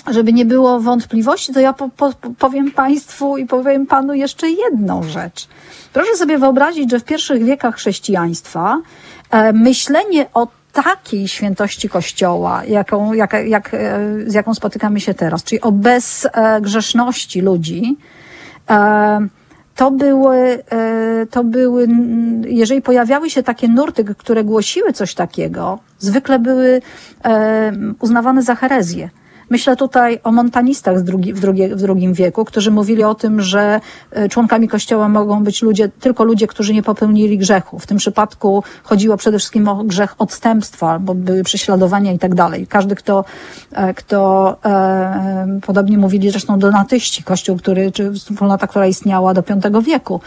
żeby nie było wątpliwości, to ja po, po, powiem Państwu i powiem Panu jeszcze jedną rzecz. Proszę sobie wyobrazić, że w pierwszych wiekach chrześcijaństwa e, myślenie o takiej świętości Kościoła, jaką, jak, jak, e, z jaką spotykamy się teraz, czyli o bezgrzeszności ludzi, e, to były, to były, jeżeli pojawiały się takie nurty, które głosiły coś takiego, zwykle były uznawane za herezję. Myślę tutaj o montanistach drugi, w, drugi, w drugim wieku, którzy mówili o tym, że e, członkami Kościoła mogą być ludzie, tylko ludzie, którzy nie popełnili grzechu. W tym przypadku chodziło przede wszystkim o grzech odstępstwa, bo były prześladowania i tak dalej. Każdy, kto, e, kto e, podobnie mówili zresztą donatyści, Kościół, który, czy wspólnota, która istniała do V wieku,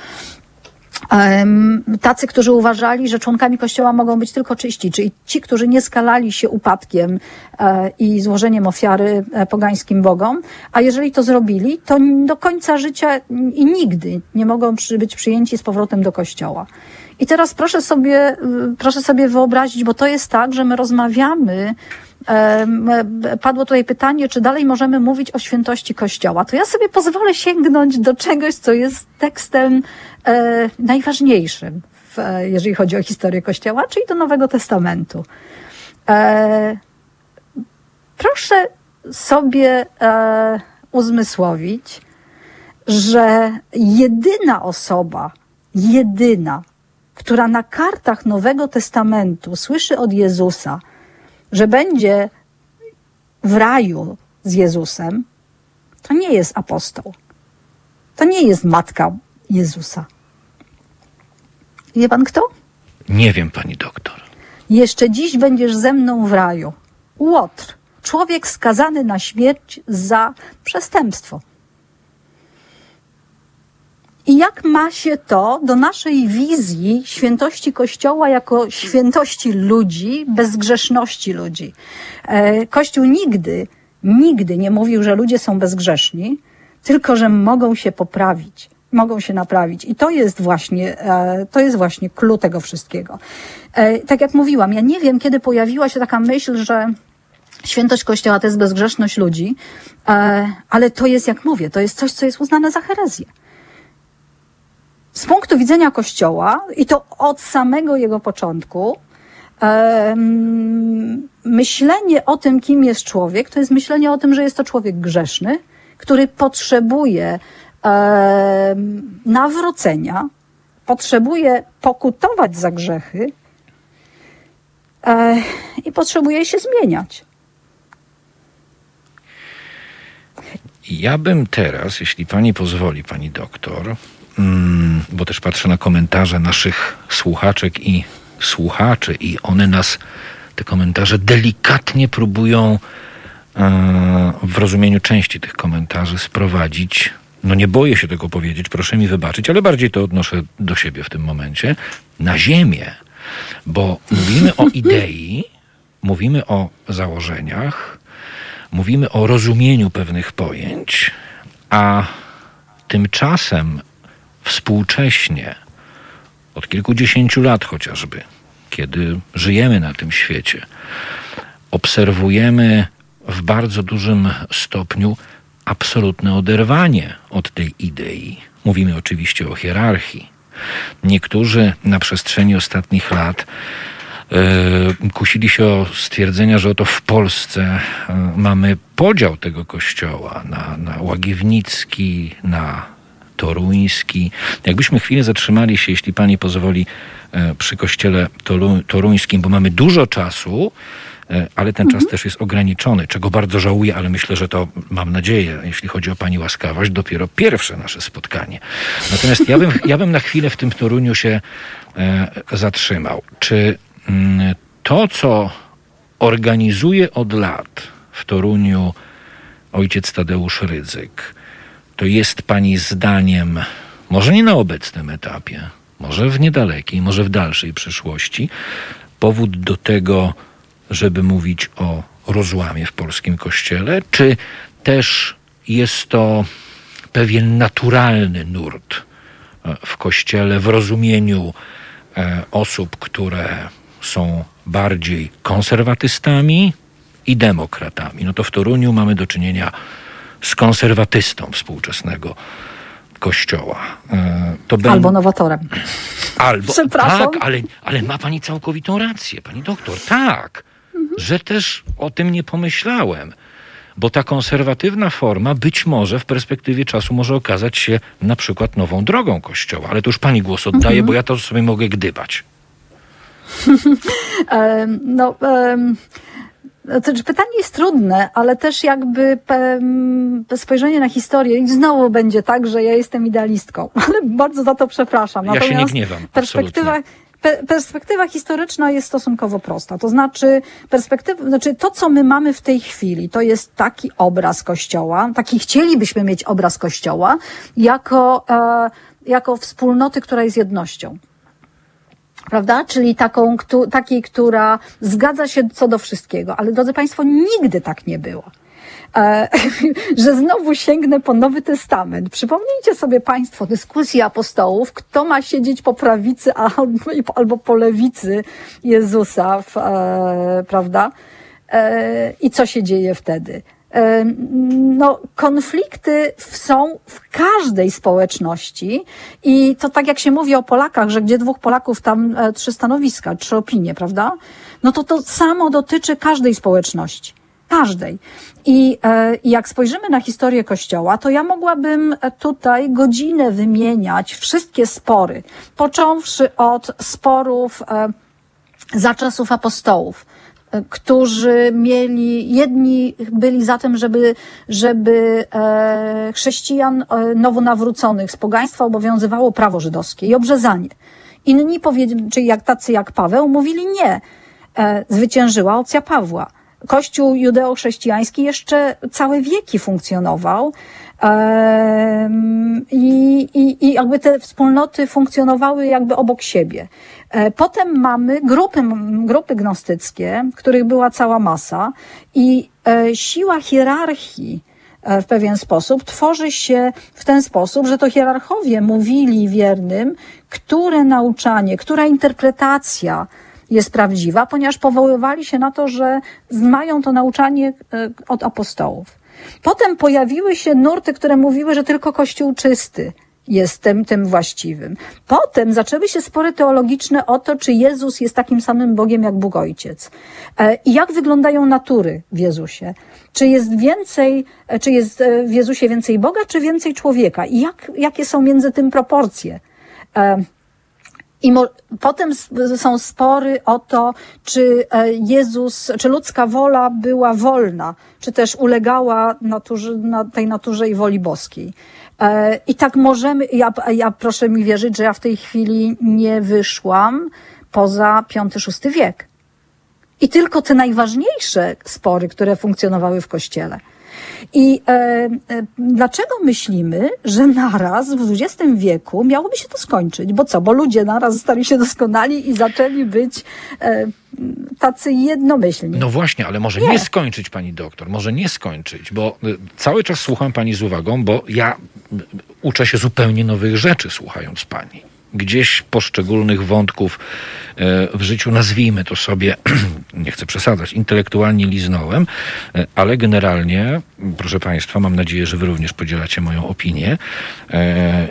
tacy, którzy uważali, że członkami Kościoła mogą być tylko czyści, czyli ci, którzy nie skalali się upadkiem e, i złożeniem ofiary e, pogańskim bogom, a jeżeli to zrobili, to do końca życia i nigdy nie mogą być przyjęci z powrotem do Kościoła. I teraz proszę sobie, proszę sobie wyobrazić, bo to jest tak, że my rozmawiamy padło tutaj pytanie, czy dalej możemy mówić o świętości Kościoła. To ja sobie pozwolę sięgnąć do czegoś, co jest tekstem e, najważniejszym, w, jeżeli chodzi o historię Kościoła, czyli do Nowego Testamentu. E, proszę sobie e, uzmysłowić, że jedyna osoba, jedyna, która na kartach Nowego Testamentu słyszy od Jezusa, że będzie w raju z Jezusem, to nie jest apostoł. To nie jest matka Jezusa. Wie pan kto? Nie wiem, pani doktor. Jeszcze dziś będziesz ze mną w raju. Łotr, człowiek skazany na śmierć za przestępstwo. I jak ma się to do naszej wizji świętości Kościoła jako świętości ludzi, bezgrzeszności ludzi? E, Kościół nigdy, nigdy nie mówił, że ludzie są bezgrzeszni, tylko że mogą się poprawić, mogą się naprawić. I to jest właśnie, e, to jest właśnie klucz tego wszystkiego. E, tak jak mówiłam, ja nie wiem, kiedy pojawiła się taka myśl, że świętość Kościoła to jest bezgrzeszność ludzi, ale to jest, jak mówię, to jest coś, co jest uznane za herezję z punktu widzenia Kościoła, i to od samego jego początku, myślenie o tym, kim jest człowiek, to jest myślenie o tym, że jest to człowiek grzeszny, który potrzebuje nawrócenia, potrzebuje pokutować za grzechy e, i potrzebuje się zmieniać. Ja bym teraz, jeśli pani pozwoli, pani doktor, bo też patrzę na komentarze naszych słuchaczek i słuchaczy, i one nas, te komentarze, delikatnie próbują e, w rozumieniu części tych komentarzy sprowadzić. No nie boję się tego powiedzieć, proszę mi wybaczyć, ale bardziej to odnoszę do siebie w tym momencie. Na ziemię, bo mówimy o idei, mówimy o założeniach, mówimy o rozumieniu pewnych pojęć, a tymczasem współcześnie, od kilkudziesięciu lat chociażby, kiedy żyjemy na tym świecie, obserwujemy w bardzo dużym stopniu absolutne oderwanie od tej idei. Mówimy oczywiście o hierarchii. Niektórzy na przestrzeni ostatnich lat e, kusili się o stwierdzenia, że oto w Polsce e, mamy podział tego kościoła na, na łagiewnicki, na toruński. Jakbyśmy chwilę zatrzymali się, jeśli pani pozwoli, e, przy kościele toru, toruńskim, bo mamy dużo czasu, e, ale ten czas też jest ograniczony, czego bardzo żałuję, ale myślę, że to mam nadzieję, jeśli chodzi o pani łaskawość, dopiero pierwsze nasze spotkanie. Natomiast ja bym, ja bym na chwilę w tym Toruniu się e, zatrzymał. Czy mm, to, co organizuje od lat w Toruniu ojciec Tadeusz Rydzyk, to jest pani zdaniem, może nie na obecnym etapie, może w niedalekiej, może w dalszej przyszłości, powód do tego, żeby mówić o rozłamie w polskim kościele, czy też jest to pewien naturalny nurt e, w kościele w rozumieniu e, osób, które są bardziej konserwatystami i demokratami. No to w Toruniu mamy do czynienia z konserwatystą współczesnego kościoła. E, To bę- Albo nowatorem. Albo, Przepraszam. Tak, ale, ale ma pani całkowitą rację, pani doktor. Tak, że też o tym nie pomyślałem. Bo ta konserwatywna forma być może w perspektywie czasu może okazać się na przykład nową drogą Kościoła. Ale to już pani głos oddaję, bo ja to sobie mogę gdybać. No, to znaczy pytanie jest trudne, ale też jakby spojrzenie na historię i znowu będzie tak, że ja jestem idealistką, ale bardzo za to przepraszam. Ja się nie Natomiast gniewam, Perspektywa, absolutnie. pe, perspektywa historyczna jest stosunkowo prosta. To znaczy, perspektywa, znaczy to, co my mamy w tej chwili, to jest taki obraz Kościoła, taki chcielibyśmy mieć obraz Kościoła, jako, e, jako wspólnoty, która jest jednością prawda? Czyli taką, któ- takiej, która zgadza się co do wszystkiego. Ale drodzy Państwo, nigdy tak nie było. E, że znowu sięgnę po Nowy Testament. Przypomnijcie sobie Państwo dyskusję apostołów, kto ma siedzieć po prawicy albo, albo po lewicy Jezusa, w, e, prawda? E, I co się dzieje wtedy? No, konflikty są w każdej społeczności i to tak jak się mówi o Polakach, że gdzie dwóch Polaków, tam e, trzy stanowiska, trzy opinie, prawda? No to to samo dotyczy każdej społeczności. Każdej. I e, jak spojrzymy na historię Kościoła, to ja mogłabym tutaj godzinę wymieniać wszystkie spory, począwszy od sporów e, za czasów apostołów, którzy mieli, jedni byli za tym, żeby, żeby e, chrześcijan e, nowonawróconych z pogaństwa obowiązywało prawo żydowskie i obrzezanie. Inni, czyli jak tacy jak Paweł, mówili nie. E, zwyciężyła opcja Pawła. Kościół judeo-chrześcijański jeszcze całe wieki funkcjonował. I, i, I jakby te wspólnoty funkcjonowały jakby obok siebie. E, Potem mamy grupy, grupy gnostyckie, których była cała masa i e, siła hierarchii e, w pewien sposób tworzy się w ten sposób, że to hierarchowie mówili wiernym, które nauczanie, która interpretacja jest prawdziwa, ponieważ powoływali się na to, że mają to nauczanie e, od apostołów. Potem pojawiły się nurty, które mówiły, że tylko Kościół czysty jest tym, właściwym. Potem zaczęły się spory teologiczne o to, czy Jezus jest takim samym Bogiem jak Bóg Ojciec. E, I jak wyglądają natury w Jezusie. Czy jest więcej, e, czy jest w Jezusie więcej Boga, czy więcej człowieka? I jak, jakie są między tym proporcje? I potem są spory o to, czy e, Jezus, czy ludzka wola była wolna, czy też ulegała naturze, na tej naturze i woli boskiej. E, I tak możemy, ja, ja proszę mi wierzyć, że ja w tej chwili nie wyszłam poza V-VI wiek. I tylko te najważniejsze spory, które funkcjonowały w Kościele. I e, e, dlaczego myślimy, że naraz w XX wieku miałoby się to skończyć? Bo co? Bo ludzie naraz stali się doskonali i zaczęli być e, tacy jednomyślni. No właśnie, ale może nie. Nie. skończyć, pani doktor, może nie skończyć, bo y, cały czas słucham pani z uwagą, bo ja y, uczę się zupełnie nowych rzeczy słuchając pani. Gdzieś poszczególnych wątków e, w życiu, nazwijmy to sobie, nie chcę przesadzać, intelektualnie liznąłem, e, ale generalnie, proszę Państwa, mam nadzieję, że Wy również podzielacie moją opinię. E,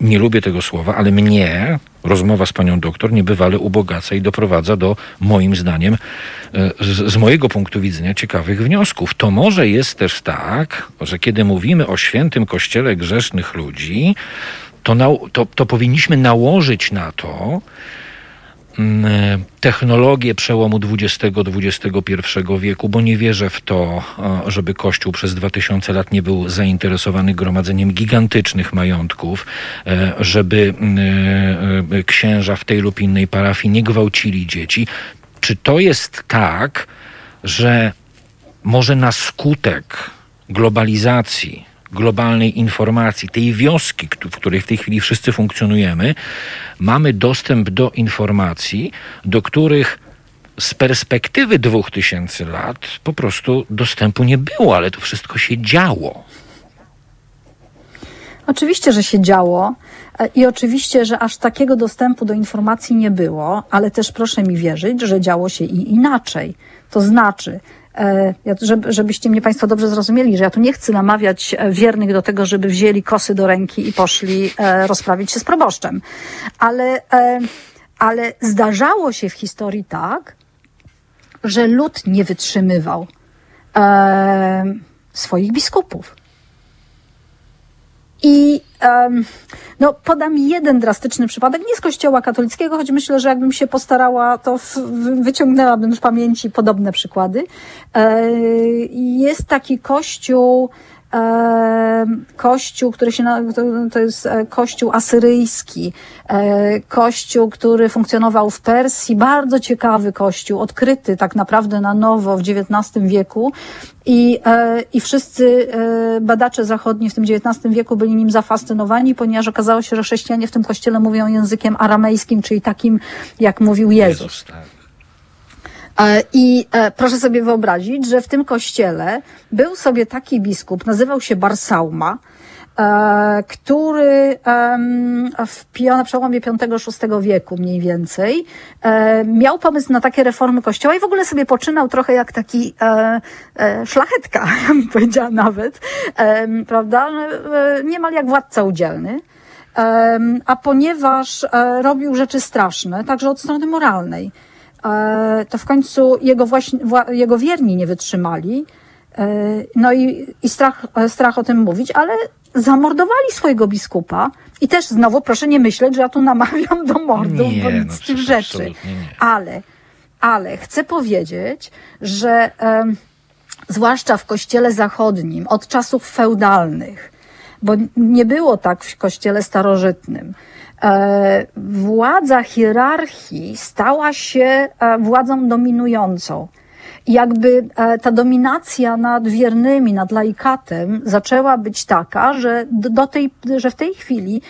nie lubię tego słowa, ale mnie rozmowa z panią doktor niebywale ubogaca i doprowadza do, moim zdaniem, z, z, mojego punktu widzenia, ciekawych wniosków. To może jest też tak, że kiedy mówimy o świętym kościele grzesznych ludzi, to, na, to, to powinniśmy nałożyć na to mm, technologię przełomu XX-XXI wieku, bo nie wierzę w to, żeby Kościół przez 2000 lat nie był zainteresowany gromadzeniem gigantycznych majątków, e, żeby mm, e, e, księża w tej lub innej parafii nie gwałcili dzieci. Czy to jest tak, że może na skutek globalizacji, globalnej informacji, tej wioski, w której w tej chwili wszyscy funkcjonujemy, mamy dostęp do informacji, do których z perspektywy dwóch tysięcy lat po prostu dostępu nie było, ale to wszystko się działo. Oczywiście, że się działo e, i oczywiście, że aż takiego dostępu do informacji nie było, ale też proszę mi wierzyć, że działo się i inaczej. To znaczy, E, żebyście mnie Państwo dobrze zrozumieli, że ja tu nie chcę namawiać e, wiernych do tego, żeby wzięli kosy do ręki i poszli e, rozprawić się z proboszczem. Ale, ale zdarzało się w historii tak, że lud nie wytrzymywał swoich biskupów. I um, no, podam jeden drastyczny przypadek, nie z kościoła katolickiego, choć myślę, że jakbym się postarała, to w, wyciągnęłabym z pamięci podobne przykłady. E, jest taki kościół, kościół, który się, to jest e, kościół asyryjski, e, kościół, który funkcjonował w Persji, bardzo ciekawy kościół, odkryty tak naprawdę na nowo w XIX wieku i, e, i wszyscy badacze zachodni w tym XIX wieku byli nim zafascynowani, ponieważ okazało się, że chrześcijanie w tym kościele mówią językiem aramejskim, czyli takim, jak mówił Jezus. Jezus tak. E, I e, proszę sobie wyobrazić, że w tym kościele był sobie taki biskup, nazywał się Barsauma, e, który w, na przełomie V-VI wieku mniej więcej miał pomysł na takie reformy kościoła i w ogóle sobie poczynał trochę jak taki szlachetka, bym powiedziała nawet, prawda? Niemal jak władca udzielny. A ponieważ robił rzeczy straszne, także od strony moralnej, to w końcu jego, właśnie, jego wierni nie wytrzymali. E, no i, i strach, e, strach o tym mówić, ale zamordowali swojego biskupa. I też znowu proszę nie myśleć, że ja tu namawiam do mordów, nie, bo nic no, z tych rzeczy. Ale, ale chcę powiedzieć, że zwłaszcza w kościele zachodnim od czasów feudalnych, bo nie było tak w kościele starożytnym, E, władza hierarchii stała się e, władzą dominującą. jakby e, ta dominacja nad wiernymi, nad laikatem zaczęła być taka, że, do tej, że w tej chwili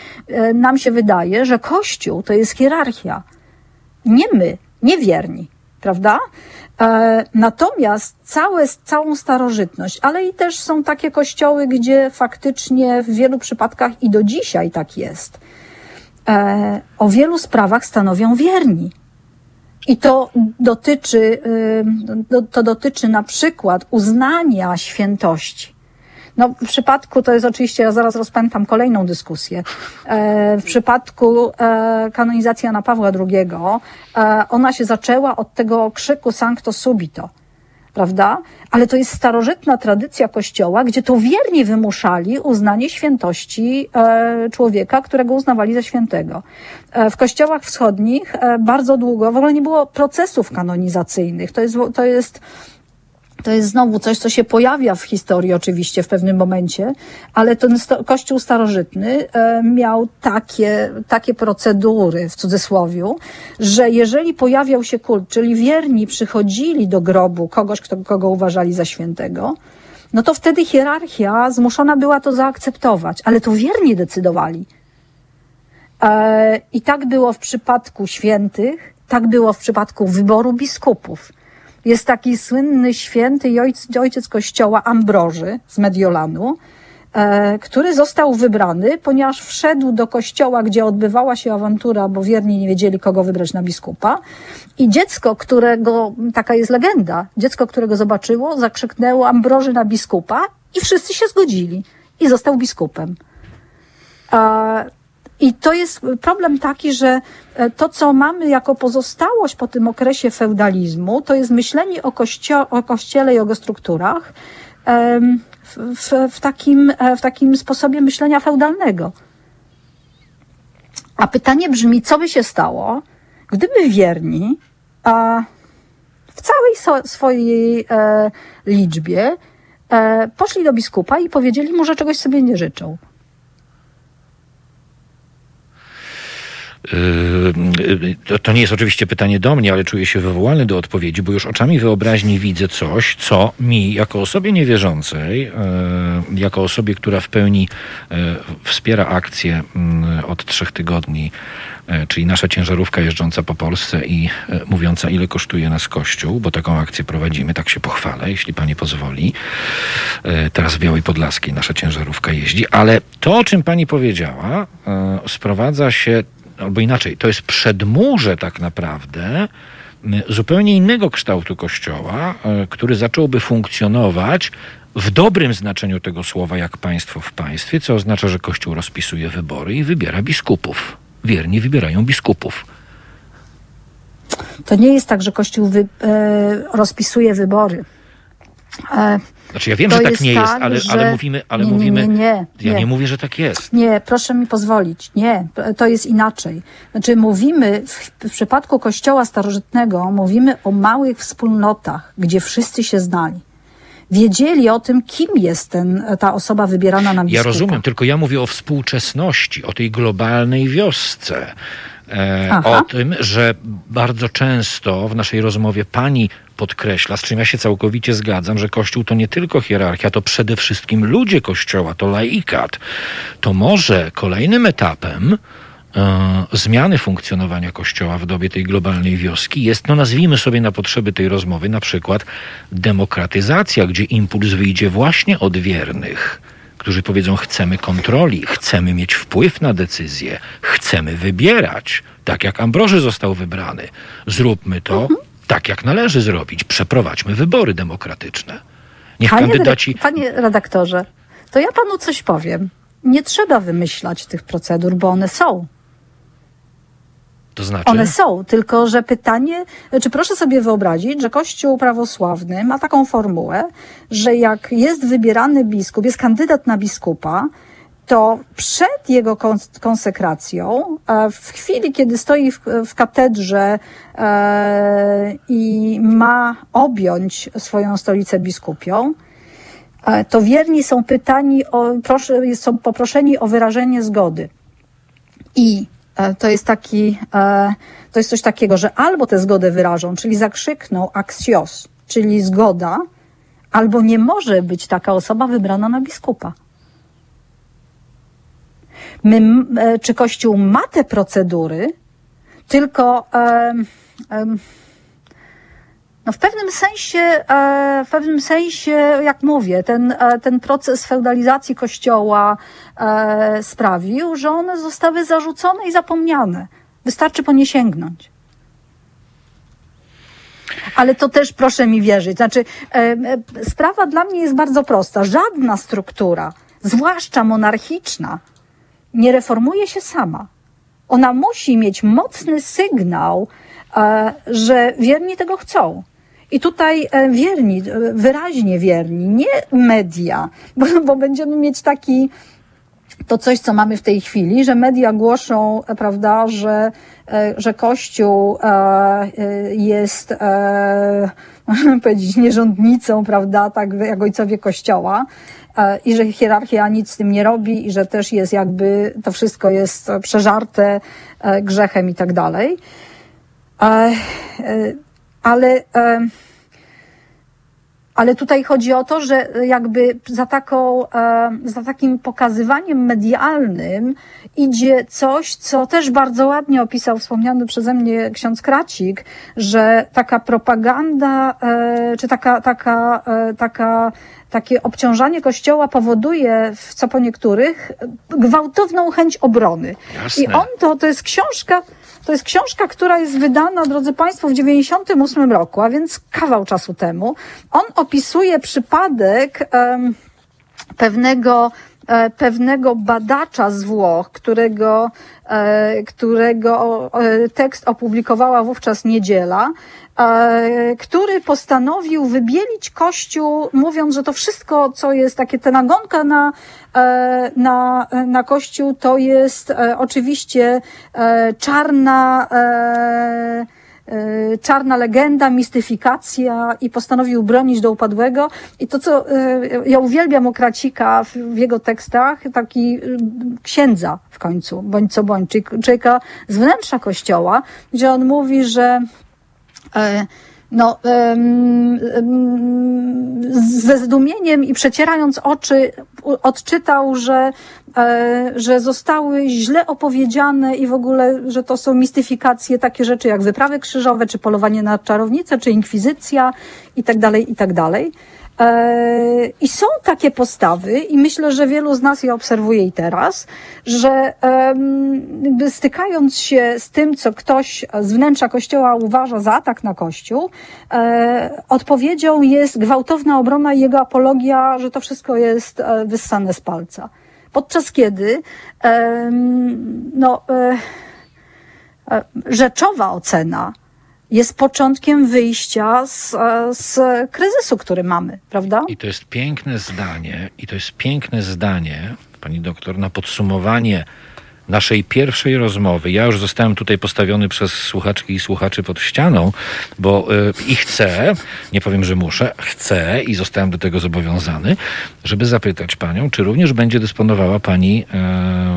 nam się wydaje, że Kościół to jest hierarchia. Nie my, nie wierni, prawda? Natomiast całe, całą starożytność, ale i też są takie kościoły, gdzie faktycznie w wielu przypadkach i do dzisiaj tak jest E, o wielu sprawach stanowią wierni. I to dotyczy, to dotyczy na przykład uznania świętości. No, w przypadku, to jest oczywiście, ja zaraz rozpętam kolejną dyskusję. E, w przypadku e, kanonizacji Jana Pawła II, ona się zaczęła od tego krzyku Sancto Subito prawda? Ale to jest starożytna tradycja Kościoła, gdzie to wiernie wymuszali uznanie świętości e, człowieka, którego uznawali za świętego. E, w kościołach wschodnich e, bardzo długo w ogóle nie było procesów kanonizacyjnych. To jest, to jest to jest znowu coś, co się pojawia w historii oczywiście w pewnym momencie, ale ten Kościół starożytny e, miał takie, takie procedury, w cudzysłowiu, że jeżeli pojawiał się kult, czyli wierni przychodzili do grobu kogoś, kto, kogo uważali za świętego, no to wtedy hierarchia zmuszona była to zaakceptować, ale to wierni decydowali. E, I tak było w przypadku świętych, tak było w przypadku wyboru biskupów. Jest taki słynny święty i ojciec, ojciec kościoła Ambroży z Mediolanu, e, który został wybrany, ponieważ wszedł do kościoła, gdzie odbywała się awantura, bo wierni nie wiedzieli, kogo wybrać na biskupa. I dziecko, którego, taka jest legenda, dziecko, którego zobaczyło, zakrzyknęło Ambroży na biskupa i wszyscy się zgodzili. I został biskupem. I to jest problem taki, że e, to, co mamy jako pozostałość po tym okresie feudalizmu, to jest myślenie o, kościo- o kościele i o jego strukturach w, w, w, takim, e, w takim sposobie myślenia feudalnego. A pytanie brzmi, co by się stało, gdyby wierni w całej so, swojej e, liczbie poszli do biskupa i powiedzieli mu, że czegoś sobie nie życzą. To, to nie jest oczywiście pytanie do mnie, ale czuję się wywołany do odpowiedzi, bo już oczami wyobraźni widzę coś, co mi, jako osobie niewierzącej, yy, jako osobie, która w pełni yy, wspiera akcję yy, od trzech tygodni, yy, czyli nasza ciężarówka jeżdżąca po Polsce i yy, mówiąca, ile kosztuje nas Kościół, bo taką akcję prowadzimy, tak się pochwalę, jeśli pani pozwoli. Yy, Teraz w Białej Podlaskiej nasza ciężarówka jeździ, ale to, o czym pani powiedziała, yy, sprowadza się albo inaczej, to jest przedmurze tak naprawdę zupełnie innego kształtu kościoła, e, który zacząłby funkcjonować w dobrym znaczeniu tego słowa, jak państwo w państwie, co oznacza, że Kościół rozpisuje wybory i wybiera biskupów. Wierni wybierają biskupów. To nie jest tak, że Kościół wy, e, rozpisuje wybory. E, Znaczy ja wiem, To że tak jest nie jest, tak, ale, że- ale mówimy, ale nie, nie, mówimy. nie, nie, ja nie. mówię, że tak jest. Nie, proszę mi pozwolić. Nie, to jest inaczej. Znaczy, mówimy w, w przypadku Kościoła starożytnego, mówimy o małych wspólnotach, gdzie wszyscy się znali. Wiedzieli o tym, kim jest ten, ta osoba wybierana na biskupa. Ja rozumiem, tylko ja mówię o współczesności, o tej globalnej wiosce. E, o tym, że bardzo często w naszej rozmowie pani podkreśla, z czym ja się całkowicie zgadzam, że Kościół to nie tylko hierarchia, to przede wszystkim ludzie Kościoła, to laikat. To może kolejnym etapem e, zmiany funkcjonowania Kościoła w dobie tej globalnej wioski jest, no nazwijmy sobie na potrzeby tej rozmowy, na przykład demokratyzacja, gdzie impuls wyjdzie właśnie od wiernych, którzy powiedzą: Chcemy kontroli, chcemy mieć wpływ na decyzje, chcemy wybierać, tak jak Ambroży został wybrany. Zróbmy to tak, jak należy zrobić. Przeprowadźmy wybory demokratyczne. Niech Panie, kandydaci. panie redaktorze, to ja panu coś powiem. Nie trzeba wymyślać tych procedur, bo one są. To znaczy. One są, tylko że pytanie, czy proszę sobie wyobrazić, że Kościół prawosławny ma taką formułę, że jak jest wybierany biskup, jest kandydat na biskupa, to przed jego kons- konsekracją, e, w chwili, kiedy stoi w, w katedrze e, i ma objąć swoją stolicę biskupią, e, to wierni są pytani o, proszę, są poproszeni o wyrażenie zgody. I to jest taki, to jest coś takiego, że albo tę zgodę wyrażą, czyli zakrzykną axios, czyli zgoda, albo nie może być taka osoba wybrana na biskupa. My, e, czy Kościół ma te procedury, tylko em, no w pewnym sensie, e, w pewnym sensie, jak mówię, ten, e, ten proces feudalizacji kościoła e, sprawił, że one zostały zarzucone i zapomniane. Wystarczy po nie sięgnąć. Ale to też proszę mi wierzyć. Znaczy, e, e, sprawa dla mnie jest bardzo prosta. Żadna struktura, zwłaszcza monarchiczna, nie reformuje się sama. Ona musi mieć mocny sygnał, e, że wierni tego chcą. I tutaj e, wierni, e, wyraźnie wierni, nie media, bo, bo będziemy mieć taki, to coś, co mamy w tej chwili, że media głoszą, prawda, że, że Kościół jest, można powiedzieć, nierządnicą, prawda, tak jak ojcowie Kościoła i że hierarchia nic z tym nie robi i że też jest jakby, to wszystko jest przeżarte e, grzechem i tak dalej. E, e, Ale, Ale tutaj chodzi o to, że jakby za, taką, e, za takim pokazywaniem medialnym idzie coś, co też bardzo ładnie opisał wspomniany przeze mnie ksiądz Kracik, że taka propaganda, e, czy taka, taka, e, taka takie obciążanie kościoła powoduje, w co po niektórych, gwałtowną chęć obrony. Jasne. I on to, to jest książka, to jest książka, która jest wydana, drodzy Państwo, w 98 roku, a więc kawał czasu temu. On opisuje przypadek um, pewnego e, pewnego badacza z Włoch, którego, e, którego e, tekst opublikowała wówczas Niedziela, który postanowił wybielić Kościół, mówiąc, że to wszystko, co jest takie, ta nagonka na, na, na Kościół, to jest oczywiście czarna, czarna legenda, mistyfikacja i postanowił bronić do upadłego. I to, co ja uwielbiam u Kracika w, w jego tekstach, taki księdza w końcu, bądź co bądź, człowieka z wnętrza kościoła, gdzie on mówi, że no, ze zdumieniem i przecierając oczy odczytał, że, e, że zostały źle opowiedziane i w ogóle, że to są mistyfikacje, takie rzeczy jak wyprawy krzyżowe, czy polowanie na czarownicę, czy inkwizycja i tak dalej, i tak dalej. I są takie postawy, i myślę, że wielu z nas je obserwuje i teraz, że stykając się z tym, co ktoś z wnętrza kościoła uważa za atak na kościół, e, odpowiedzią jest gwałtowna obrona i jego apologia, że to wszystko jest e, wyssane z palca. Podczas kiedy no, e, rzeczowa ocena jest początkiem wyjścia z, z kryzysu, który mamy, prawda? I to jest piękne zdanie, i to jest piękne zdanie, pani doktor, na podsumowanie naszej pierwszej rozmowy. Ja już zostałem tutaj postawiony przez słuchaczki i słuchaczy pod ścianą, bo y, i chcę, nie powiem, że muszę, chcę i zostałem do tego zobowiązany, żeby zapytać panią, czy również będzie dysponowała pani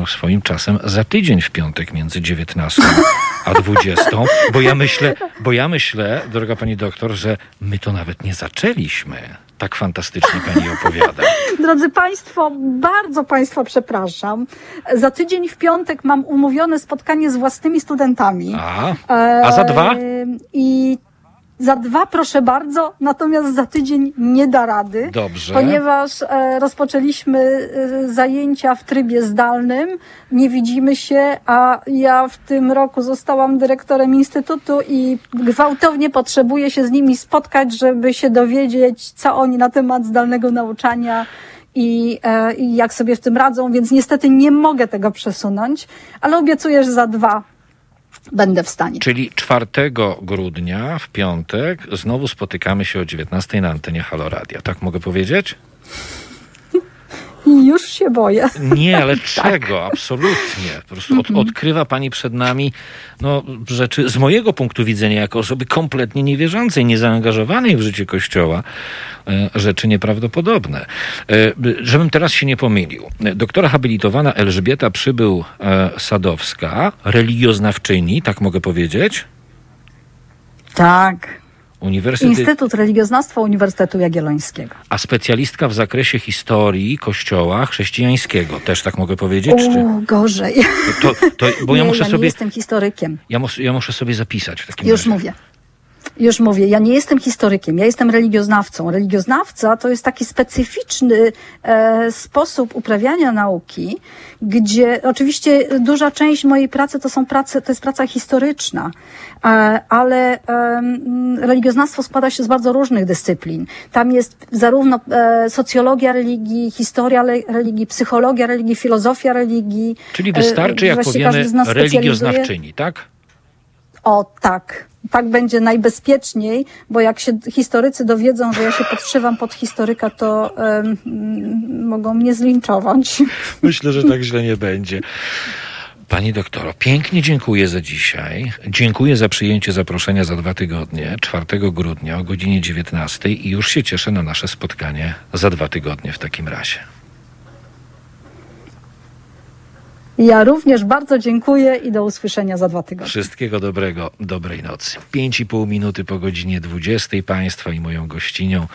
y, swoim czasem za tydzień w piątek między 19 a 20, bo ja myślę, bo ja myślę, droga pani doktor, że my to nawet nie zaczęliśmy tak fantastycznie pani opowiada. Drodzy Państwo, bardzo Państwa przepraszam. Za tydzień w piątek mam umówione spotkanie z własnymi studentami. A, a za dwa? I za dwa, proszę bardzo, natomiast za tydzień nie da rady. Dobrze. Ponieważ e, rozpoczęliśmy e, zajęcia w trybie zdalnym, nie widzimy się, a ja w tym roku zostałam dyrektorem instytutu i gwałtownie potrzebuję się z nimi spotkać, żeby się dowiedzieć, co oni na temat zdalnego nauczania i, e, i jak sobie w tym radzą, więc niestety nie mogę tego przesunąć, ale obiecuję, że za dwa będę w stanie. Czyli 4 grudnia w piątek znowu spotykamy się o 19 na antenie Haloradia. Tak mogę powiedzieć? Już się boję. Nie, ale czego? tak. Absolutnie. Po prostu od, odkrywa pani przed nami no, rzeczy z mojego punktu widzenia, jako osoby kompletnie niewierzącej, niezaangażowanej w życie Kościoła, e, rzeczy nieprawdopodobne. E, żebym teraz się nie pomylił. Doktora habilitowana Elżbieta Przybył e, Sadowska, religioznawczyni, tak mogę powiedzieć? Tak. Uniwersytet... Instytut Religioznawstwa Uniwersytetu Jagiellońskiego. A specjalistka w zakresie historii kościoła chrześcijańskiego, też tak mogę powiedzieć? O, czy... gorzej. To, to, bo nie, ja muszę ja sobie. Nie jestem historykiem. Ja, mus, ja muszę sobie zapisać w takim Już razie. mówię. Już mówię, ja nie jestem historykiem, ja jestem religioznawcą. Religioznawca to jest taki specyficzny e, sposób uprawiania nauki, gdzie oczywiście duża część mojej pracy to są prace, to jest praca historyczna, e, ale e, religioznawstwo składa się z bardzo różnych dyscyplin. Tam jest zarówno e, socjologia religii, historia religii, psychologia religii, filozofia religii. Czyli wystarczy, jak powiemy, religioznawczyni, tak? O tak, tak będzie najbezpieczniej, bo jak się historycy dowiedzą, że ja się podszywam pod historyka, to um, mogą mnie zlinczować. Myślę, że tak źle nie będzie. Pani doktoro, pięknie dziękuję za dzisiaj. Dziękuję za przyjęcie zaproszenia za dwa tygodnie, 4 grudnia o godzinie 19 i już się cieszę na nasze spotkanie za dwa tygodnie w takim razie. Ja również bardzo dziękuję i do usłyszenia za dwa tygodnie. Wszystkiego dobrego, dobrej nocy. Pięć i pół minuty po godzinie 20 Państwa i moją gościnią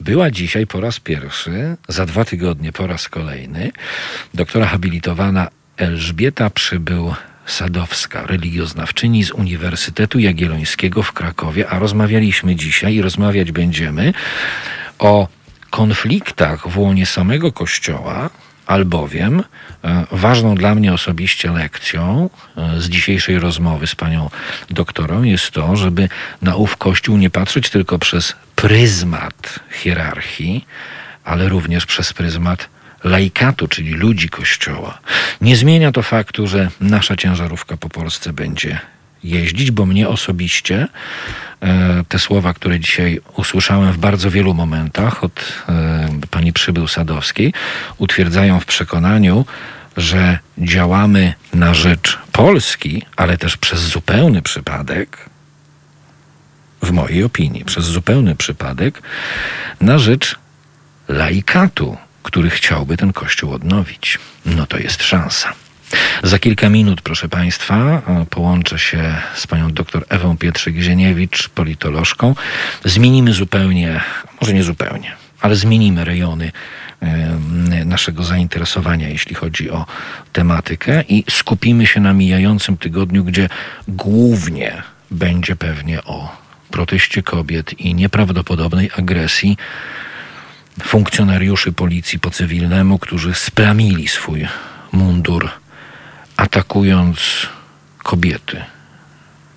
była dzisiaj po raz pierwszy, za dwa tygodnie po raz kolejny, doktora habilitowana Elżbieta Przybył Sadowska, religioznawczyni z Uniwersytetu Jagiellońskiego w Krakowie, a rozmawialiśmy dzisiaj i rozmawiać będziemy o konfliktach w łonie samego Kościoła, albowiem e, ważną dla mnie osobiście lekcją e, z dzisiejszej rozmowy z panią doktorą jest to, żeby na ów Kościół nie patrzeć tylko przez pryzmat hierarchii, ale również przez pryzmat laikatu, czyli ludzi Kościoła. Nie zmienia to faktu, że nasza ciężarówka po Polsce będzie jeździć, bo mnie osobiście e, te słowa, które dzisiaj usłyszałem w bardzo wielu momentach od e, pani Przybył Sadowskiej, utwierdzają w przekonaniu, że działamy na rzecz Polski, ale też przez zupełny przypadek, w mojej opinii, przez zupełny przypadek, na rzecz laikatu, który chciałby ten kościół odnowić. No to jest szansa. Za kilka minut, proszę Państwa, połączę się z panią dr Ewą Pietrzyk-Zieniewicz, politolożką. Zmienimy zupełnie, może nie zupełnie, ale zmienimy rejony naszego zainteresowania, jeśli chodzi o tematykę i skupimy się na mijającym tygodniu, gdzie głównie będzie pewnie o proteście kobiet i nieprawdopodobnej agresji funkcjonariuszy policji po cywilnemu, którzy splamili swój mundur atakując kobiety,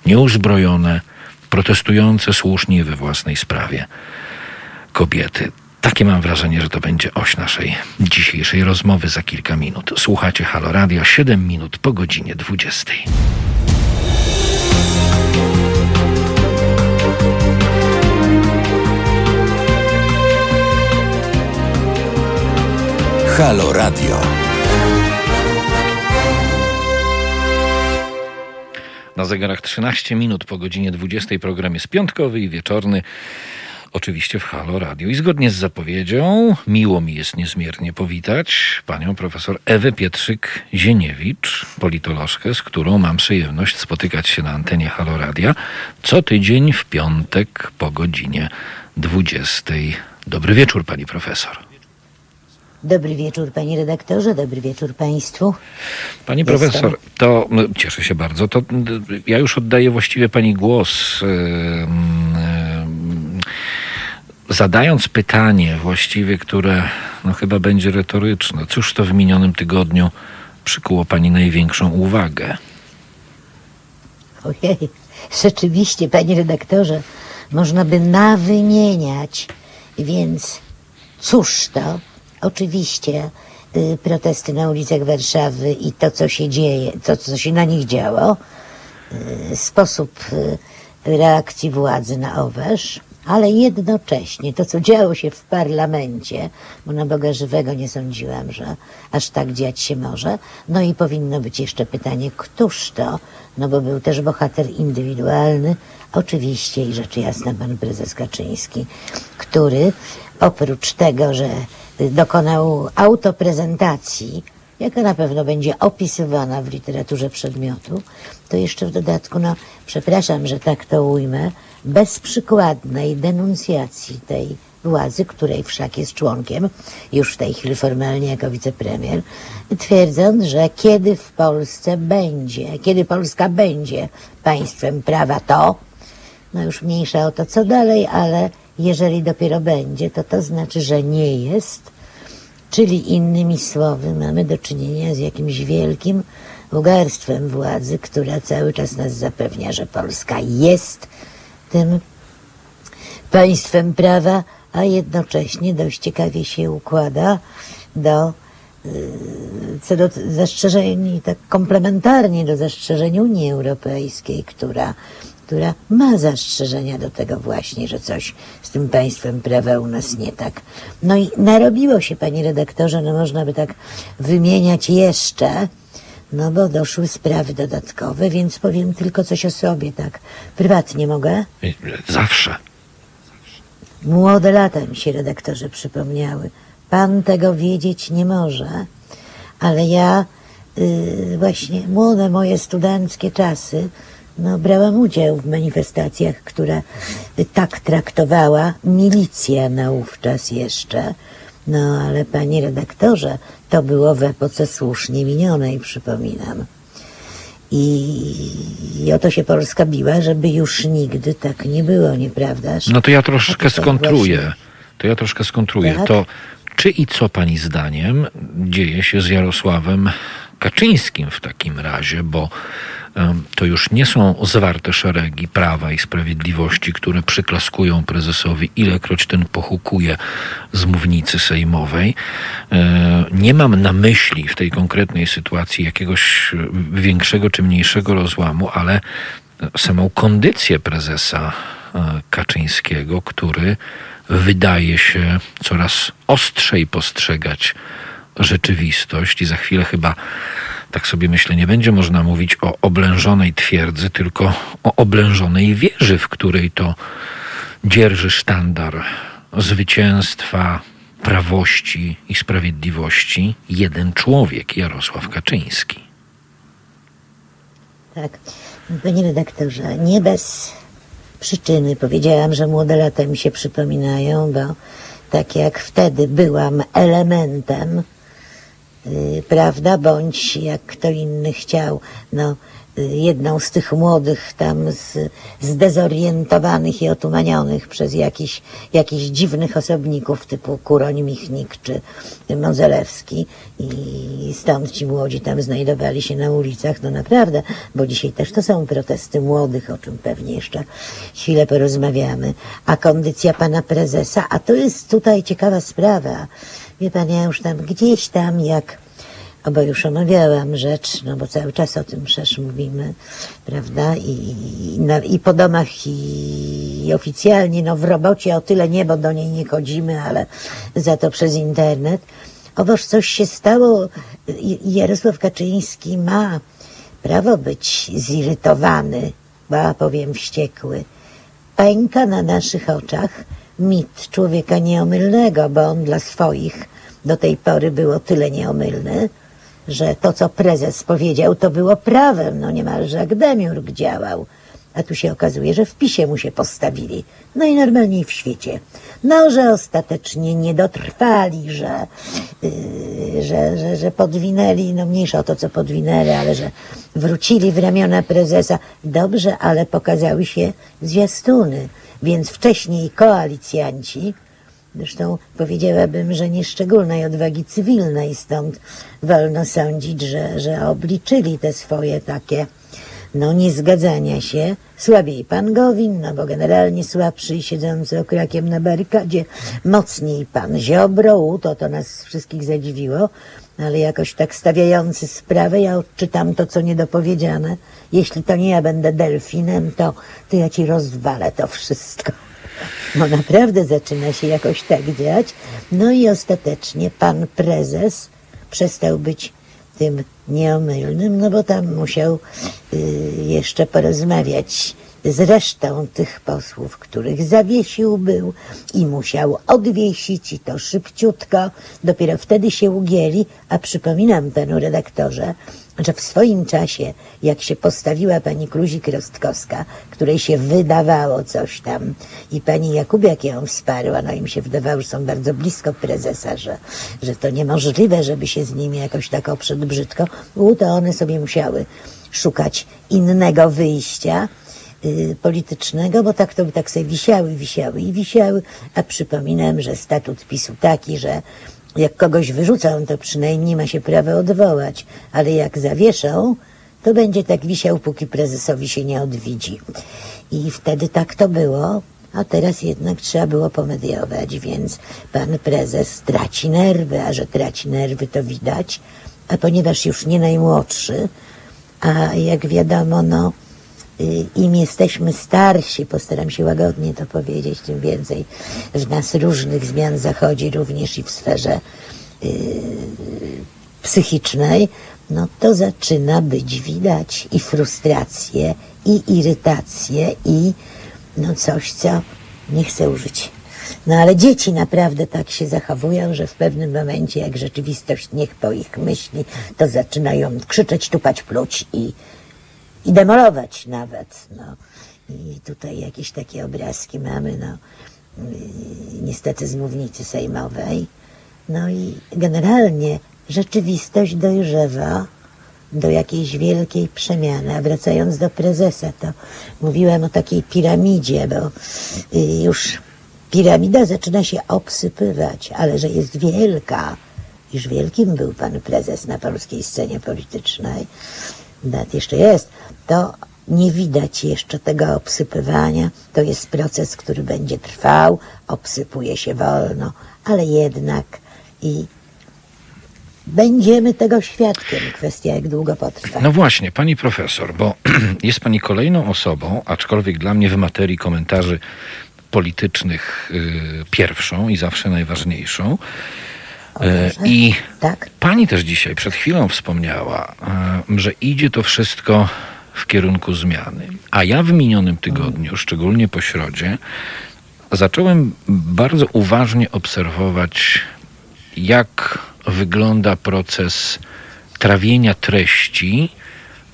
nieuzbrojone, protestujące słusznie we własnej sprawie kobiety. Takie mam wrażenie, że to będzie oś naszej dzisiejszej rozmowy za kilka minut. Słuchacie Halo Radio 7 minut po godzinie 20. Halo Radio. Na zegarach 13 minut po godzinie 20 program jest piątkowy i wieczorny. Oczywiście w Halo Radio. I zgodnie z zapowiedzią, miło mi jest niezmiernie powitać panią profesor Ewę Pietrzyk-Zieniewicz, politolożkę, z którą mam przyjemność spotykać się na antenie Halo Radia co tydzień w piątek po godzinie 20. Dobry wieczór, pani profesor. Dobry wieczór, panie redaktorze, dobry wieczór państwu. Pani Jestem. profesor, to no, cieszę się bardzo. To ja już oddaję właściwie pani głos. Zadając pytanie właściwie, które no, chyba będzie retoryczne. Cóż to w minionym tygodniu przykuło pani największą uwagę? Ojej, rzeczywiście, panie redaktorze, można by nawymieniać, więc cóż to? Oczywiście y, protesty na ulicach Warszawy i to, co się dzieje, to, co się na nich działo, y, sposób y, reakcji władzy na owerz, ale jednocześnie to, co działo się w parlamencie, bo na Boga żywego nie sądziłam, że aż tak dziać się może. No i powinno być jeszcze pytanie, któż to? No bo był też bohater indywidualny, oczywiście i rzecz jasna pan prezes Kaczyński, który oprócz tego, że dokonał autoprezentacji, jaka na pewno będzie opisywana w literaturze przedmiotu, to jeszcze w dodatku, no przepraszam, że tak to ujmę, bezprzykładnej denuncjacji tej władzy, której wszak jest członkiem, już w tej chwili formalnie jako wicepremier, twierdząc, że kiedy w Polsce będzie, kiedy Polska będzie państwem prawa, to, no już mniejsza o to, co dalej, ale jeżeli dopiero będzie, to to znaczy, że nie jest, Czyli innymi słowy, mamy do czynienia z jakimś wielkim ugarstwem władzy, która cały czas nas zapewnia, że Polska jest tym państwem prawa, a jednocześnie dość ciekawie się układa do yy, co do zastrzeżeń, tak komplementarnie do zastrzeżeń Unii Europejskiej, która, która ma zastrzeżenia do tego właśnie, że coś z tym państwem prawa u nas nie tak. No i narobiło się, panie redaktorze, no można by tak wymieniać jeszcze, no bo doszły sprawy dodatkowe, więc powiem tylko coś o sobie, tak prywatnie mogę? Zawsze. Młode lata mi się redaktorze przypomniały. Pan tego wiedzieć nie może, ale ja y, właśnie młode moje studenckie czasy, no, brałam udział w manifestacjach, które y, tak traktowała milicja naówczas jeszcze. No, ale panie redaktorze, to było w epoce słusznie minionej, przypominam. I, I o to się Polska biła, żeby już nigdy tak nie było, nieprawdaż? No to ja troszkę skontruję. właśnie- To ja troszkę skontruję. Tak? To czy i co pani zdaniem dzieje się z Jarosławem Kaczyńskim w takim razie, bo to już nie są zwarte szeregi Prawa i Sprawiedliwości, które przyklaskują prezesowi, ilekroć ten pochukuje z mównicy sejmowej. E, Nie mam na myśli w tej konkretnej sytuacji jakiegoś e, większego czy mniejszego rozłamu, ale samą kondycję prezesa e, Kaczyńskiego, który wydaje się coraz ostrzej postrzegać rzeczywistość i za chwilę chyba, tak sobie myślę, nie będzie można mówić o oblężonej twierdzy, tylko o oblężonej wieży, w której to dzierży sztandar zwycięstwa, prawości i sprawiedliwości jeden człowiek, Jarosław Kaczyński. Tak. Panie redaktorze, nie bez przyczyny powiedziałam, że młode lata mi się przypominają, bo tak jak wtedy byłam elementem, prawda, bądź jak kto inny chciał, no, yy, jedną z tych młodych tam z, zdezorientowanych i otumanionych przez jakichś jakichś dziwnych osobników typu Kuroń Michnik czy Mozelewski i stąd ci młodzi tam znajdowali się na ulicach, no naprawdę, bo dzisiaj też to są protesty młodych, o czym pewnie jeszcze chwilę porozmawiamy. A kondycja pana prezesa, a to jest tutaj ciekawa sprawa. Wie pan, ja już tam gdzieś tam jak o, bo już omawiałam rzecz, no bo cały czas o tym przecież mówimy, prawda? I, i, na, i po domach, i, i oficjalnie, no w robocie o tyle nie, bo do niej nie chodzimy, ale za to przez internet. Owoż coś się stało. Jarosław Kaczyński ma prawo być zirytowany, ba powiem wściekły. Pęka na naszych oczach mit człowieka nieomylnego, bo on dla swoich do tej pory był o tyle nieomylny, że to, co prezes powiedział, to było prawem, no niemalże jak Demiurg działał. A tu się okazuje, że w PiSie mu się postawili. No i normalniej w świecie. No, że ostatecznie nie dotrwali, że, yy, że, że, że podwinęli, no mniejsza o to, co podwinęli, ale że wrócili w ramiona prezesa. Dobrze, ale pokazały się zwiastuny. Więc wcześniej koalicjanci, Zresztą powiedziałabym, że nieszczególnej odwagi cywilnej, stąd wolno sądzić, że, że obliczyli te swoje takie no niezgadzania się. Słabiej pan Gowin, no bo generalnie słabszy i siedzący okrakiem na barykadzie, mocniej pan Ziobro, to to nas wszystkich zadziwiło, ale jakoś tak stawiający sprawę, ja odczytam to, co niedopowiedziane. Jeśli to nie ja będę delfinem, to, to ja ci rozwalę to wszystko. No naprawdę zaczyna się jakoś tak dziać. No i ostatecznie pan prezes przestał być tym nieomylnym, no bo tam musiał y, jeszcze porozmawiać z resztą tych posłów, których zawiesił był i musiał odwiesić i to szybciutko. Dopiero wtedy się ugięli, a przypominam panu redaktorze, że w swoim czasie, jak się postawiła pani Kluzik-Rostkowska, której się wydawało coś tam i pani Jakubiak ją wsparła, no im się wydawało, że są bardzo blisko prezesa, że, że to niemożliwe, żeby się z nimi jakoś tak oprzeć brzydko, to one sobie musiały szukać innego wyjścia y, politycznego, bo tak to by tak sobie wisiały, wisiały i wisiały, a przypominam, że statut PiSu taki, że jak kogoś wyrzucą, to przynajmniej ma się prawo odwołać, ale jak zawieszą, to będzie tak wisiał, póki prezesowi się nie odwidzi. I wtedy tak to było, a teraz jednak trzeba było pomediować, więc pan prezes traci nerwy, a że traci nerwy to widać, a ponieważ już nie najmłodszy, a jak wiadomo, no, im jesteśmy starsi, postaram się łagodnie to powiedzieć, tym więcej w nas różnych zmian zachodzi, również i w sferze y, psychicznej, no to zaczyna być widać i frustrację, i irytację, i no coś, co nie chcę użyć. No ale dzieci naprawdę tak się zachowują, że w pewnym momencie, jak rzeczywistość niech po ich myśli, to zaczynają krzyczeć, tupać, pluć i, i demolować nawet. No. I tutaj jakieś takie obrazki mamy, no, niestety z mównicy sejmowej. No i generalnie rzeczywistość dojrzewa do jakiejś wielkiej przemiany. A wracając do prezesa, to mówiłem o takiej piramidzie, bo y, już piramida zaczyna się obsypywać, ale że jest wielka, iż wielkim był pan prezes na polskiej scenie politycznej, nawet jeszcze jest, to nie widać jeszcze tego obsypywania. To jest proces, który będzie trwał, obsypuje się wolno, ale jednak i będziemy tego świadkiem. Kwestia, jak długo potrwa. No właśnie, pani profesor, bo jest pani kolejną osobą, aczkolwiek dla mnie w materii komentarzy politycznych y, pierwszą i zawsze najważniejszą. Y. I Tak? pani też dzisiaj przed chwilą wspomniała, y, że idzie to wszystko w kierunku zmiany. A ja w minionym tygodniu, szczególnie po środzie, zacząłem bardzo uważnie obserwować, jak wygląda proces trawienia treści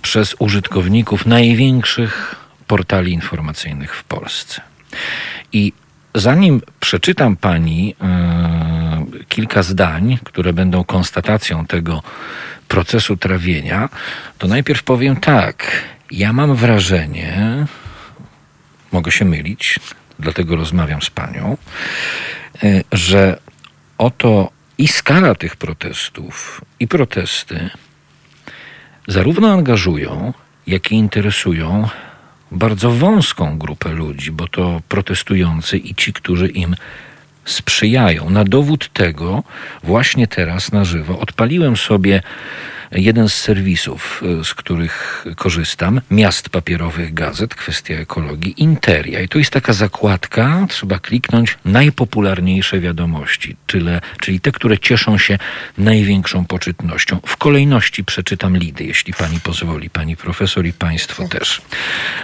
przez użytkowników największych portali informacyjnych w Polsce. I zanim przeczytam pani e, kilka zdań, które będą konstatacją tego procesu trawienia, to najpierw powiem tak. Ja mam wrażenie, mogę się mylić, dlatego rozmawiam z panią, y, że oto i skala tych protestów, i protesty zarówno angażują, jak i interesują bardzo wąską grupę ludzi, bo to protestujący i ci, którzy im sprzyjają. Na dowód tego właśnie teraz na żywo odpaliłem sobie jeden z serwisów, y, z których korzystam, miast papierowych gazet, kwestia ekologii, Interia. I to jest taka zakładka, trzeba kliknąć najpopularniejsze wiadomości, tyle, czyli te, które cieszą się największą poczytnością. W kolejności przeczytam lidy, jeśli pani pozwoli, pani profesor i państwo też.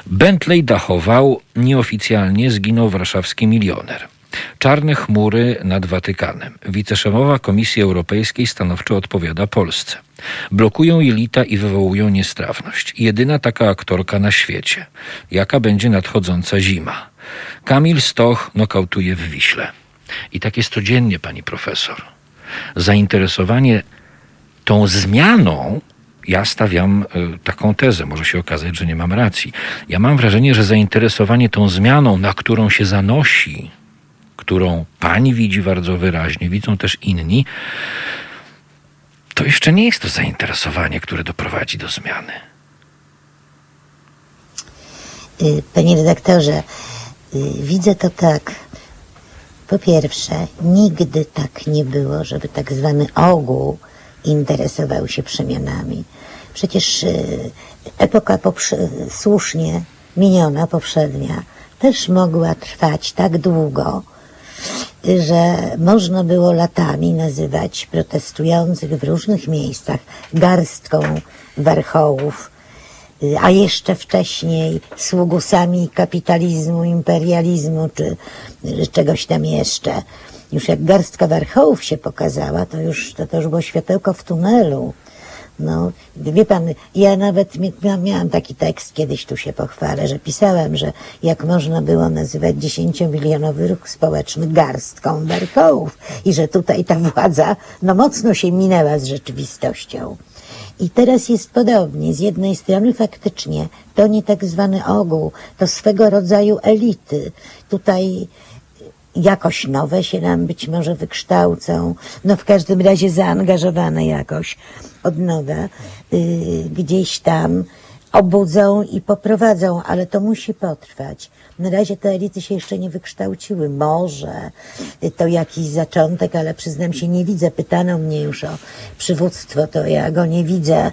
Bentley dachował, nieoficjalnie zginął warszawski milioner. Czarne chmury nad Watykanem. Wiceszefowa Komisji Europejskiej stanowczo odpowiada Polsce. Blokują jelita i wywołują niestrawność. Jedyna taka aktorka na świecie. Jaka będzie nadchodząca zima? Kamil Stoch nokautuje w Wiśle. I tak jest codziennie, pani profesor. Zainteresowanie tą zmianą ja stawiam y, taką tezę, może się okazać, że nie mam racji. Ja mam wrażenie, że zainteresowanie tą zmianą, na którą się zanosi, którą pani widzi bardzo wyraźnie, widzą też inni, to jeszcze nie jest to zainteresowanie, które doprowadzi do zmiany. Y, Panie redaktorze, y, widzę to tak. Po pierwsze, nigdy tak nie było, żeby tak zwany ogół interesował się przemianami. Przecież y, epoka słusznie miniona, poprzednia, też mogła trwać tak długo, że można było latami nazywać protestujących w różnych miejscach garstką warchołów, a jeszcze wcześniej sługusami kapitalizmu, imperializmu czy czegoś tam jeszcze. Już jak garstka warchołów się pokazała, to już, to, to już było światełko w tunelu. No, wie pan, ja nawet mi- mia- miałam taki tekst, kiedyś tu się pochwalę, że pisałem, że jak można było nazywać dziesięciomilionowy ruch społeczny garstką warchołów i że tutaj ta władza no mocno się minęła z rzeczywistością. I teraz jest podobnie. Z jednej strony faktycznie to nie tak zwany ogół, to swego rodzaju elity. Tutaj jakoś nowe się nam być może wykształcą, no w każdym razie zaangażowane jakoś od nowa, y, gdzieś tam obudzą i poprowadzą, ale to musi potrwać. Na razie te elity się jeszcze nie wykształciły. Może to jakiś zaczątek, ale przyznam się, nie widzę. Pytano mnie już o przywództwo, to ja go nie widzę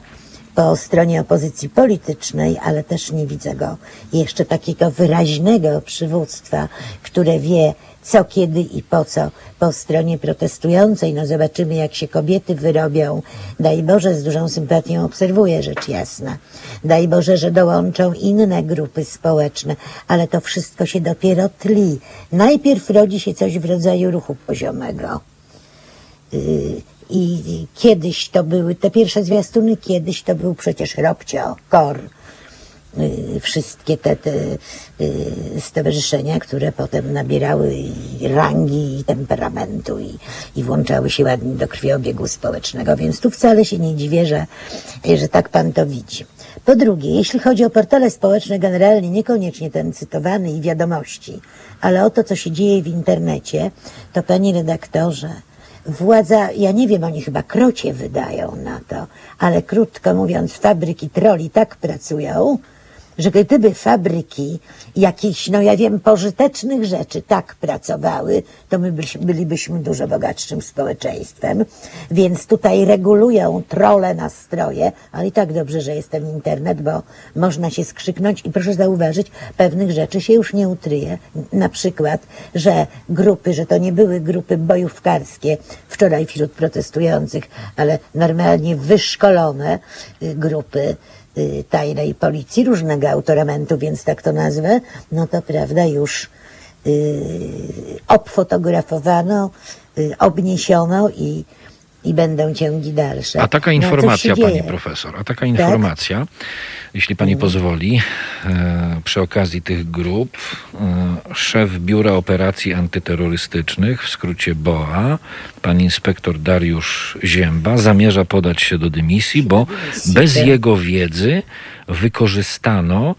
po stronie opozycji politycznej, ale też nie widzę go jeszcze takiego wyraźnego przywództwa, które wie, co, kiedy i po co po stronie protestującej. No zobaczymy, jak się kobiety wyrobią. Daj Boże, z dużą sympatią obserwuję rzecz jasna. Daj Boże, że dołączą inne grupy społeczne, ale to wszystko się dopiero tli. Najpierw rodzi się coś w rodzaju ruchu poziomego. Yy, I kiedyś to były, te pierwsze zwiastuny, kiedyś to był przecież Robcio, KOR, wszystkie te, te y, stowarzyszenia, które potem nabierały rangi i temperamentu i, i włączały się ładnie do krwiobiegu społecznego, więc tu wcale się nie dziwię, że, że tak pan to widzi. Po drugie, jeśli chodzi o portale społeczne generalnie, niekoniecznie ten cytowany i wiadomości, ale o to, co się dzieje w internecie, to panie redaktorze, władza, ja nie wiem, oni chyba krocie wydają na to, ale krótko mówiąc, fabryki troli tak pracują, że gdyby fabryki jakichś, no ja wiem, pożytecznych rzeczy tak pracowały, to my byś- bylibyśmy dużo bogatszym społeczeństwem. Więc tutaj regulują trole nastroje, ale i tak dobrze, że jest ten internet, bo można się skrzyknąć i proszę zauważyć, pewnych rzeczy się już nie utryje. Na przykład, że grupy, że to nie były grupy bojówkarskie wczoraj wśród protestujących, ale normalnie wyszkolone y, grupy tajnej policji różnego autoramentu, więc tak to nazwę, no to prawda już y, obfotografowano, y, obniesiono i, i będą ciągi dalsze. A taka No, informacja, pani dzieje. profesor, a taka informacja, jeśli pani pozwoli, e, przy okazji tych grup, e, szef Biura Operacji Antyterrorystycznych, w skrócie BOA, pan inspektor Dariusz Zięba, zamierza podać się do dymisji, bo bez jego wiedzy wykorzystano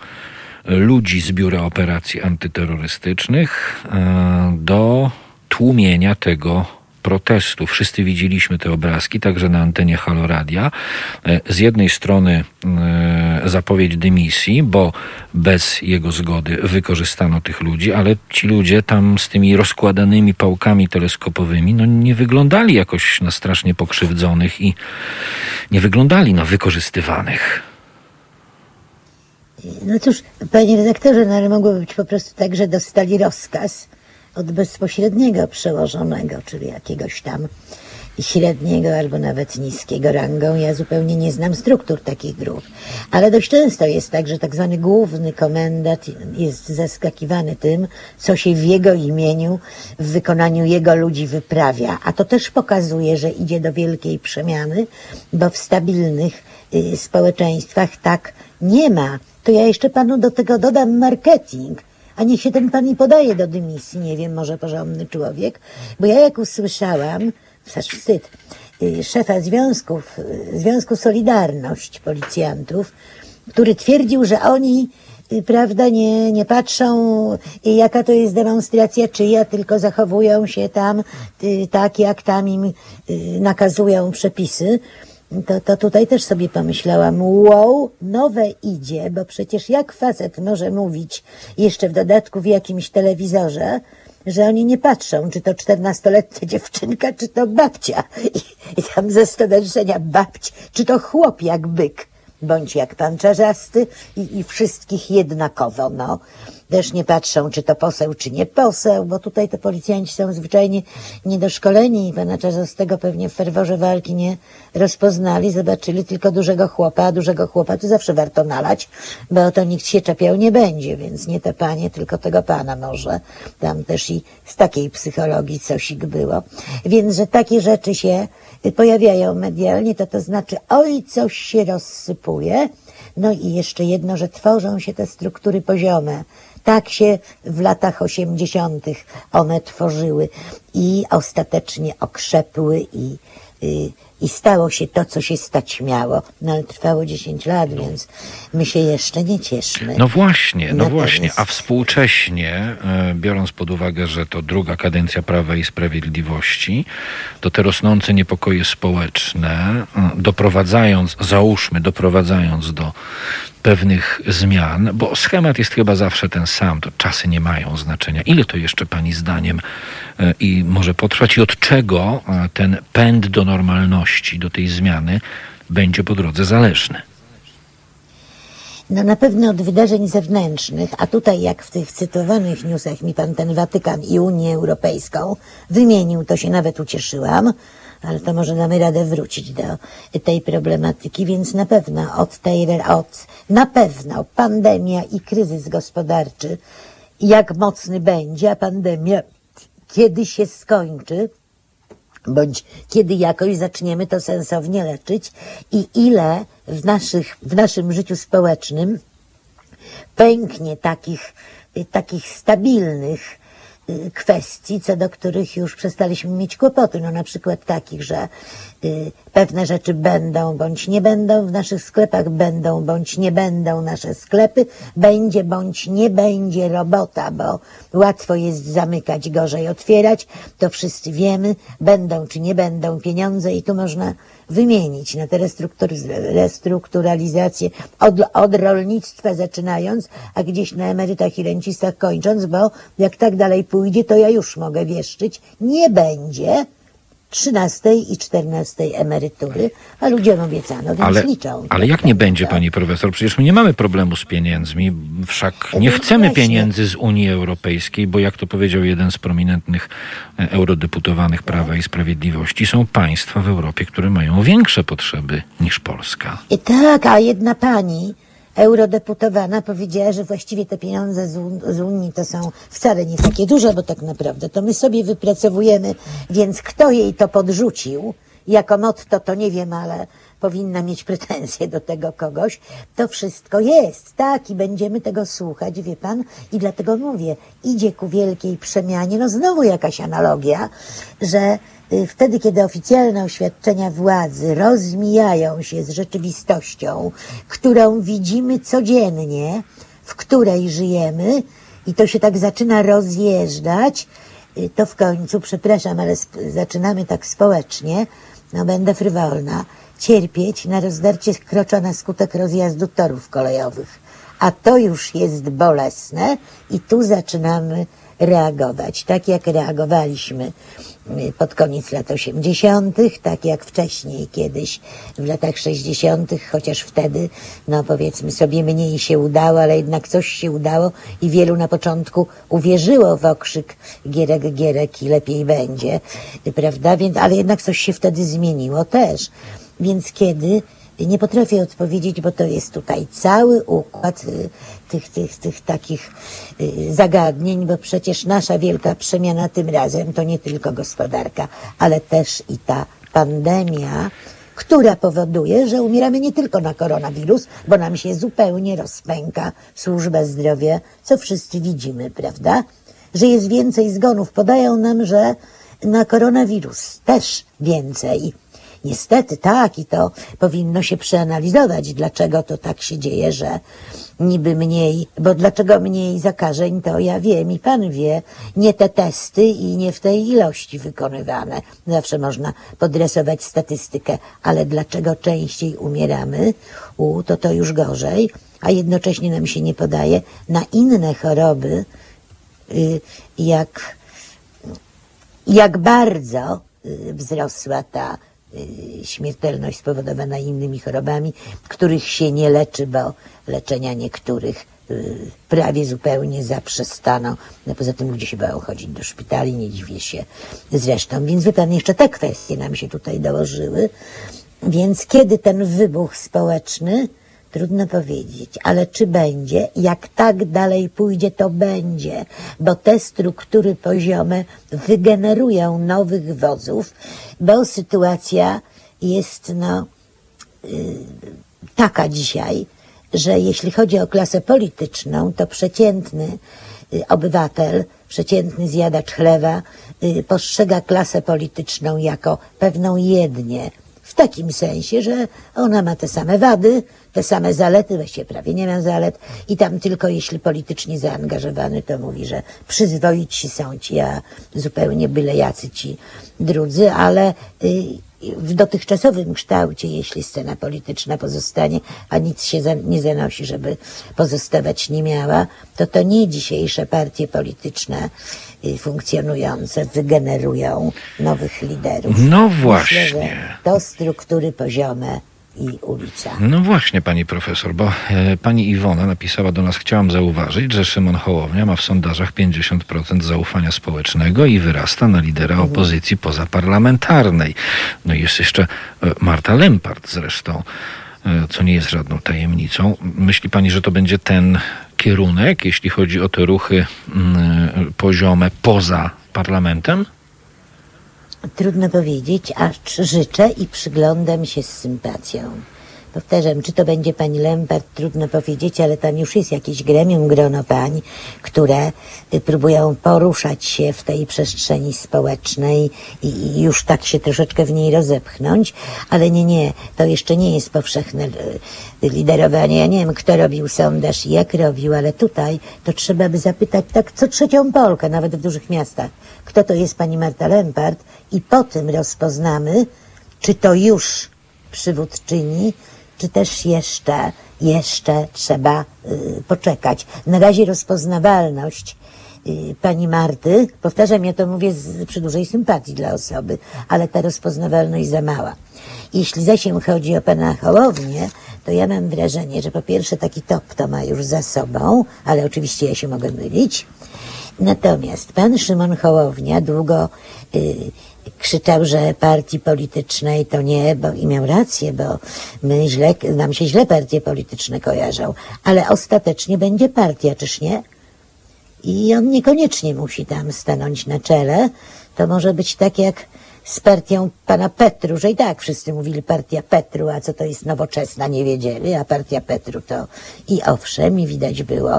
ludzi z Biura Operacji Antyterrorystycznych e, do tłumienia tego protestu. Wszyscy widzieliśmy te obrazki, także na antenie Haloradia. E, Z jednej strony e, zapowiedź dymisji, bo bez jego zgody wykorzystano tych ludzi, ale ci ludzie tam z tymi rozkładanymi pałkami teleskopowymi no nie wyglądali jakoś na strasznie pokrzywdzonych i nie wyglądali na wykorzystywanych. No cóż, panie redaktorze, no ale mogło być po prostu tak, że dostali rozkaz od bezpośredniego przełożonego, czyli jakiegoś tam średniego albo nawet niskiego rangą. Ja zupełnie nie znam struktur takich grup. Ale dość często jest tak, że tak zwany główny komendant jest zaskakiwany tym, co się w jego imieniu, w wykonaniu jego ludzi wyprawia. A to też pokazuje, że idzie do wielkiej przemiany, bo w stabilnych y, społeczeństwach tak nie ma. To ja jeszcze panu do tego dodam marketing. A niech się ten pan i podaje do dymisji, nie wiem, może porządny człowiek. Bo ja jak usłyszałam, aż wstyd, y, szefa związków, y, Związku Solidarność policjantów, który twierdził, że oni y, prawda, nie, nie patrzą, jaka to jest demonstracja czyja, tylko zachowują się tam tak, jak tam im nakazują przepisy. To, to tutaj też sobie pomyślałam, wow, nowe idzie, bo przecież jak facet może mówić jeszcze w dodatku w jakimś telewizorze, że oni nie patrzą, czy to czternastoletnia dziewczynka, czy to babcia. I, i tam ze stowarzyszenia babć, czy to chłop jak byk, bądź jak pan czarzasty i, i wszystkich jednakowo, no. Też nie patrzą, czy to poseł, czy nie poseł, bo tutaj te policjanci są zwyczajnie niedoszkoleni i pana Czarzastego pewnie w ferworze walki nie rozpoznali, zobaczyli tylko dużego chłopa, a dużego chłopa to zawsze warto nalać, bo o to nikt się czepiał nie będzie, więc nie te panie, tylko tego pana może. Tam też i z takiej psychologii cosik było. Więc, że takie rzeczy się pojawiają medialnie, to to znaczy, oj, coś się rozsypuje. No i jeszcze jedno, że tworzą się te struktury poziome. Tak się w latach osiemdziesiątych one tworzyły i ostatecznie okrzepły i, i, i stało się to, co się stać miało. No ale trwało 10 lat, więc my się jeszcze nie cieszmy. No właśnie, no Natomiast- właśnie. A współcześnie, e, biorąc pod uwagę, że to druga kadencja Prawa i Sprawiedliwości, to te rosnące niepokoje społeczne, e, doprowadzając, załóżmy, doprowadzając do pewnych zmian, bo schemat jest chyba zawsze ten sam, to czasy nie mają znaczenia. Ile to jeszcze Pani zdaniem e, i może potrwać i od czego e, ten pęd do normalności, do tej zmiany będzie po drodze zależny? No na pewno od wydarzeń zewnętrznych, a tutaj jak w tych cytowanych newsach mi pan ten Watykan i Unię Europejską wymienił, to się nawet ucieszyłam, ale to może damy radę wrócić do tej problematyki, więc na pewno od tej, od, na pewno pandemia i kryzys gospodarczy, jak mocny będzie, a pandemia kiedy się skończy, bądź kiedy jakoś zaczniemy to sensownie leczyć i ile w, naszych, w naszym życiu społecznym pęknie takich, takich stabilnych kwestii, co do których już przestaliśmy mieć kłopoty. No na przykład takich, że pewne rzeczy będą bądź nie będą w naszych sklepach, będą bądź nie będą nasze sklepy, będzie bądź nie będzie robota, bo łatwo jest zamykać, gorzej otwierać, to wszyscy wiemy, będą czy nie będą pieniądze i tu można wymienić na tę restruktury- restrukturalizację od, od rolnictwa zaczynając, a gdzieś na emerytach i rencistach kończąc, bo jak tak dalej pójdzie, to ja już mogę wieszczyć, nie będzie 13 i 14 emerytury, a ludziom obiecano, więc Ale, liczą. ale jak nie będzie, pani profesor? Przecież my nie mamy problemu z pieniędzmi. Wszak nie No chcemy właśnie. pieniędzy z Unii Europejskiej, bo jak to powiedział jeden z prominentnych e, eurodeputowanych Prawa i Sprawiedliwości, są państwa w Europie, które mają większe potrzeby niż Polska. I tak, a jedna pani eurodeputowana powiedziała, że właściwie te pieniądze z, Un- z Unii to są wcale nie takie duże, bo tak naprawdę to my sobie wypracowujemy, więc kto jej to podrzucił, jako motto to nie wiem, ale powinna mieć pretensje do tego kogoś, to wszystko jest, tak, i będziemy tego słuchać, wie pan, i dlatego mówię, idzie ku wielkiej przemianie, no znowu jakaś analogia, że y, wtedy, kiedy oficjalne oświadczenia władzy rozmijają się z rzeczywistością, którą widzimy codziennie, w której żyjemy, i to się tak zaczyna rozjeżdżać, y, to w końcu, przepraszam, ale zaczynamy tak społecznie, no będę frywolna, cierpieć na rozdarcie krocza na skutek rozjazdu torów kolejowych. A to już jest bolesne i tu zaczynamy reagować. Tak jak reagowaliśmy y, pod koniec lat 80., tak jak wcześniej kiedyś w latach 60., chociaż wtedy, no powiedzmy sobie, mniej się udało, ale jednak coś się udało i wielu na początku uwierzyło w okrzyk Gierek, Gierek i lepiej będzie, prawda? Więc, ale jednak coś się wtedy zmieniło też. Więc kiedy nie potrafię odpowiedzieć, bo to jest tutaj cały układ y, tych, tych, tych takich y, zagadnień, bo przecież nasza wielka przemiana tym razem to nie tylko gospodarka, ale też i ta pandemia, która powoduje, że umieramy nie tylko na koronawirus, bo nam się zupełnie rozpęka służba zdrowia, co wszyscy widzimy, prawda? Że jest więcej zgonów. Podają nam, że na koronawirus też więcej. Niestety tak i to powinno się przeanalizować, dlaczego to tak się dzieje, że niby mniej, bo dlaczego mniej zakażeń, to ja wiem i pan wie, nie te testy i nie w tej ilości wykonywane. Zawsze można podresować statystykę, ale dlaczego częściej umieramy, u, to to już gorzej, a jednocześnie nam się nie podaje na inne choroby, y, jak jak bardzo y, wzrosła ta śmiertelność spowodowana innymi chorobami, których się nie leczy, bo leczenia niektórych y, prawie zupełnie zaprzestano. No poza tym ludzie się boją chodzić do szpitali, nie dziwię się zresztą. Więc wie pan, jeszcze te kwestie nam się tutaj dołożyły. Więc kiedy ten wybuch społeczny, trudno powiedzieć, ale czy będzie, jak tak dalej pójdzie, to będzie, bo te struktury poziome wygenerują nowych wodzów, bo sytuacja jest no, taka dzisiaj, że jeśli chodzi o klasę polityczną, to przeciętny y, obywatel, przeciętny zjadacz chleba y, postrzega klasę polityczną jako pewną jednię. W takim sensie, że ona ma te same wady, te same zalety, właściwie prawie nie ma zalet. I tam tylko jeśli politycznie zaangażowany, to mówi, że przyzwoici są ci, a zupełnie byle jacy ci drudzy, ale y, w dotychczasowym kształcie, jeśli scena polityczna pozostanie, a nic się za, nie zanosi, żeby pozostawać nie miała, to to nie dzisiejsze partie polityczne y, funkcjonujące wygenerują nowych liderów. No Myślę, właśnie. że to struktury poziome i ulica. No właśnie, pani profesor, bo e, pani Iwona napisała do nas, chciałam zauważyć, że Szymon Hołownia ma w sondażach 50% zaufania społecznego i wyrasta na lidera opozycji pozaparlamentarnej. No i jest jeszcze e, Marta Lempart zresztą, e, co nie jest żadną tajemnicą. Myśli pani, że to będzie ten kierunek, jeśli chodzi o te ruchy mm, poziome poza parlamentem? Trudno powiedzieć, acz życzę i przyglądam się z sympatią. Powtarzam, czy to będzie pani Lempart, trudno powiedzieć, ale tam już jest jakieś gremium, grono pań, które y, próbują poruszać się w tej przestrzeni społecznej i, już tak się troszeczkę w niej rozepchnąć, ale nie, nie, to jeszcze nie jest powszechne y, liderowanie. Ja nie wiem, kto robił sondaż i jak robił, ale tutaj to trzeba by zapytać tak co trzecią Polkę, nawet w dużych miastach, kto to jest pani Marta Lempart i po tym rozpoznamy, czy to już przywódczyni, czy też jeszcze, jeszcze trzeba y, poczekać. Na razie rozpoznawalność y, pani Marty, powtarzam, ja to mówię z, przy dużej sympatii dla osoby, ale ta rozpoznawalność za mała. Jeśli zaś chodzi o pana Hołownię, to ja mam wrażenie, że po pierwsze taki top to ma już za sobą, ale oczywiście ja się mogę mylić. Natomiast pan Szymon Hołownia długo y, krzyczał, że partii politycznej to nie, bo i miał rację, bo my źle, nam się źle partie polityczne kojarzą, ale ostatecznie będzie partia, czyż nie? I on niekoniecznie musi tam stanąć na czele. To może być tak jak z partią pana Petru, że i tak wszyscy mówili partia Petru, a co to jest nowoczesna, nie wiedzieli, a partia Petru to i owszem, i widać było,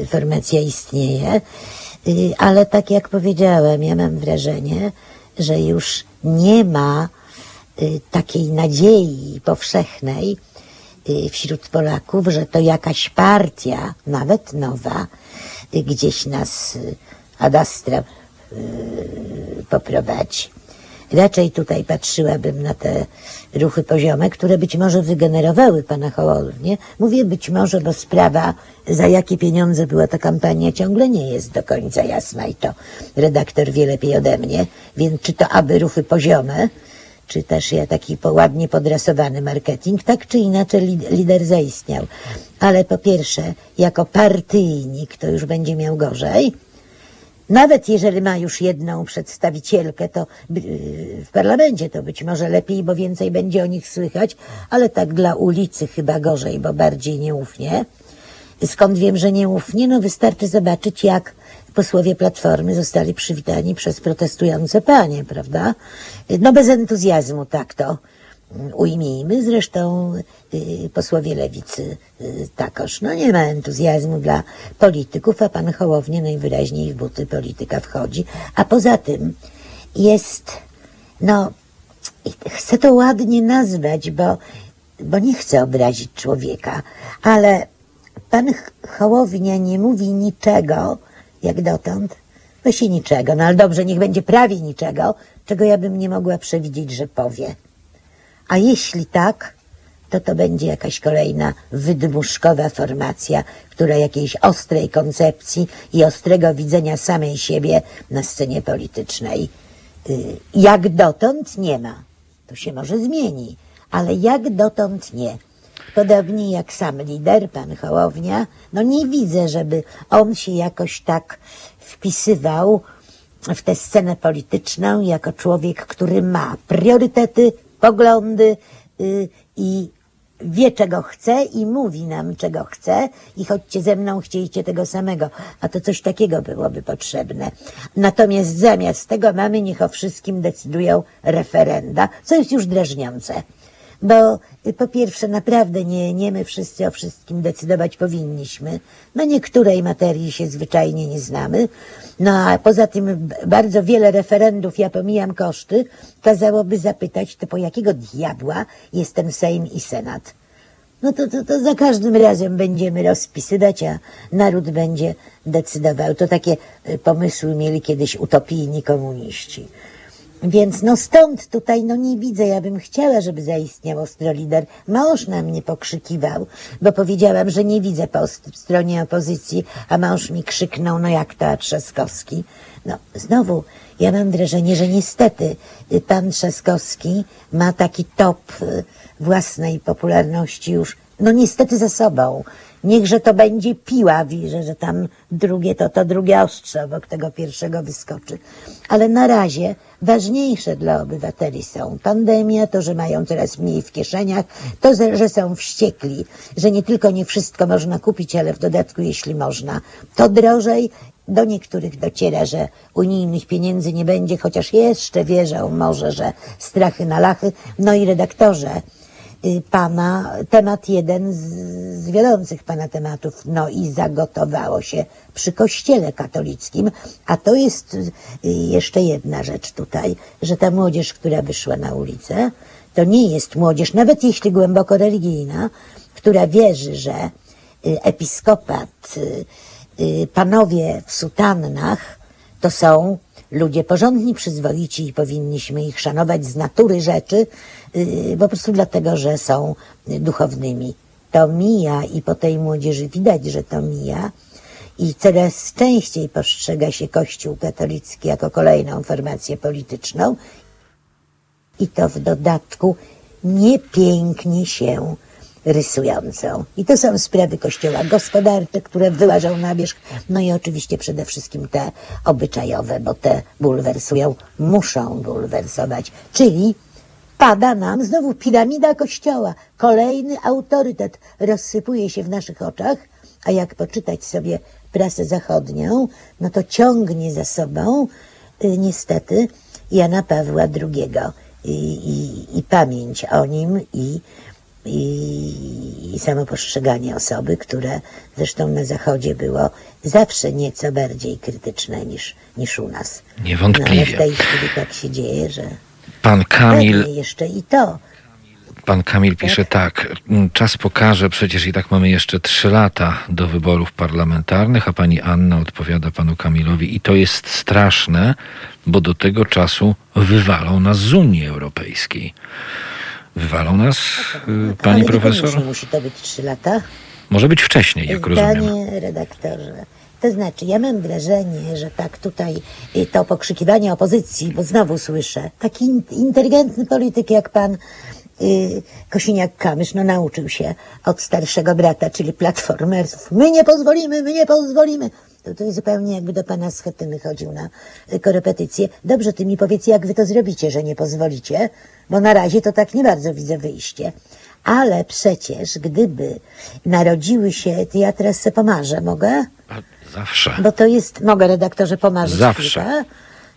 y, formacja istnieje, ale tak jak powiedziałem, ja mam wrażenie, że już nie ma y, takiej nadziei powszechnej y, wśród Polaków, że to jakaś partia, nawet nowa, y, gdzieś nas y, ad astra y, poprowadzi. Raczej tutaj patrzyłabym na te ruchy poziome, które być może wygenerowały pana Hołownię. Mówię być może, bo sprawa, za jakie pieniądze była ta kampania, ciągle nie jest do końca jasna i to redaktor wie lepiej ode mnie. Więc czy to aby ruchy poziome, czy też ja taki ładnie podrasowany marketing, tak czy inaczej li- lider zaistniał. Ale po pierwsze, jako partyjnik to już będzie miał gorzej. Nawet jeżeli ma już jedną przedstawicielkę, to by- w parlamencie to być może lepiej, bo więcej będzie o nich słychać, ale tak dla ulicy chyba gorzej, bo bardziej nieufnie. Skąd wiem, że nieufnie? No wystarczy zobaczyć, jak posłowie Platformy zostali przywitani przez protestujące panie, prawda? No bez entuzjazmu, tak to ujmijmy. Zresztą y, posłowie lewicy y, takoż. No nie ma entuzjazmu dla polityków, a pan Hołownia najwyraźniej w buty polityka wchodzi. A poza tym jest, no, chcę to ładnie nazwać, bo, bo nie chcę obrazić człowieka, ale pan Hołownia nie mówi niczego, jak dotąd, właściwie niczego, no ale dobrze, niech będzie prawie niczego, czego ja bym nie mogła przewidzieć, że powie. A jeśli tak, to to będzie jakaś kolejna wydmuszkowa formacja, która jakiejś ostrej koncepcji i ostrego widzenia samej siebie na scenie politycznej y, jak dotąd nie ma. To się może zmieni, ale jak dotąd nie. Podobnie jak sam lider, pan Hołownia, no nie widzę, żeby on się jakoś tak wpisywał w tę scenę polityczną jako człowiek, który ma priorytety, poglądy y, i wie, czego chce i mówi nam, czego chce i chodźcie ze mną, chcieliście tego samego. A to coś takiego byłoby potrzebne. Natomiast zamiast tego mamy, niech o wszystkim decydują referenda, co jest już drażniące. Bo y, po pierwsze, naprawdę nie, nie my wszyscy o wszystkim decydować powinniśmy. Na niektórej materii się zwyczajnie nie znamy. No a poza tym bardzo wiele referendów, ja pomijam koszty, kazałoby zapytać, to po jakiego diabła jest ten Sejm i Senat. No to, to, to za każdym razem będziemy rozpisywać, a naród będzie decydował. To takie y, pomysły mieli kiedyś utopijni komuniści. Więc no stąd tutaj no nie widzę, ja bym chciała, żeby zaistniał Ostrolider. Mąż na mnie pokrzykiwał, bo powiedziałam, że nie widzę po st- stronie opozycji, a mąż mi krzyknął, no jak to, a Trzaskowski? No znowu, ja mam wrażenie, że niestety y, pan Trzaskowski ma taki top y, własnej popularności już, no niestety za sobą. Niechże to będzie piła, widzę, że tam drugie to, to drugie ostrze obok tego pierwszego wyskoczy. Ale na razie ważniejsze dla obywateli są pandemia, to, że mają coraz mniej w kieszeniach, to, że są wściekli, że nie tylko nie wszystko można kupić, ale w dodatku, jeśli można, to drożej. Do niektórych dociera, że unijnych pieniędzy nie będzie, chociaż jeszcze wierzą może, że strachy na lachy. No i redaktorze, pana, temat jeden z, z wiodących pana tematów, no i zagotowało się przy kościele katolickim, a to jest y, jeszcze jedna rzecz tutaj, że ta młodzież, która wyszła na ulicę, to nie jest młodzież, nawet jeśli głęboko religijna, która wierzy, że y, episkopat, y, panowie w sutannach to są ludzie porządni, przyzwoici i powinniśmy ich szanować z natury rzeczy, yy, po prostu dlatego, że są y, duchownymi. To mija i po tej młodzieży widać, że to mija i coraz częściej postrzega się Kościół katolicki jako kolejną formację polityczną i to w dodatku niepięknie się rysującą. I to są sprawy kościoła gospodarcze, które wyłażą na wierzch, no i oczywiście przede wszystkim te obyczajowe, bo te bulwersują, muszą bulwersować, czyli pada nam znowu piramida kościoła, kolejny autorytet rozsypuje się w naszych oczach, a jak poczytać sobie prasę zachodnią, no to ciągnie za sobą y, niestety Jana Pawła II i, i, i pamięć o nim i, i, i samo postrzeganie osoby, które zresztą na Zachodzie było zawsze nieco bardziej krytyczne niż, niż u nas. No, ale w Niewątpliwie. tej chwili tak się dzieje, że Pan Kamil, jeszcze i to. pan Kamil pisze tak. "Mm, Czas pokaże, przecież i tak mamy jeszcze trzy lata do wyborów parlamentarnych, a pani Anna odpowiada panu Kamilowi i to jest straszne, bo do tego czasu wywalą nas z Unii Europejskiej. Wywalą nas, y, pani profesor? niekoniecznie musi to być trzy lata. Może być wcześniej, jak rozumiem. Zdanie redaktorze. To znaczy, ja mam wrażenie, że tak tutaj y, to pokrzykiwanie opozycji, bo znowu słyszę, taki in- inteligentny polityk jak pan Kosiniak-Kamysz, no nauczył się od starszego brata, czyli platformersów. My nie pozwolimy, my nie pozwolimy. To, to jest zupełnie jakby do pana Schetyny chodził na y, korepetycję. Dobrze, ty mi powiedz, jak wy to zrobicie, że nie pozwolicie, bo na razie to tak nie bardzo widzę wyjście. Ale przecież, gdyby narodziły się, to ja teraz se pomarzę, mogę? Zawsze. Bo to jest, mogę redaktorze pomarzyć Zawsze.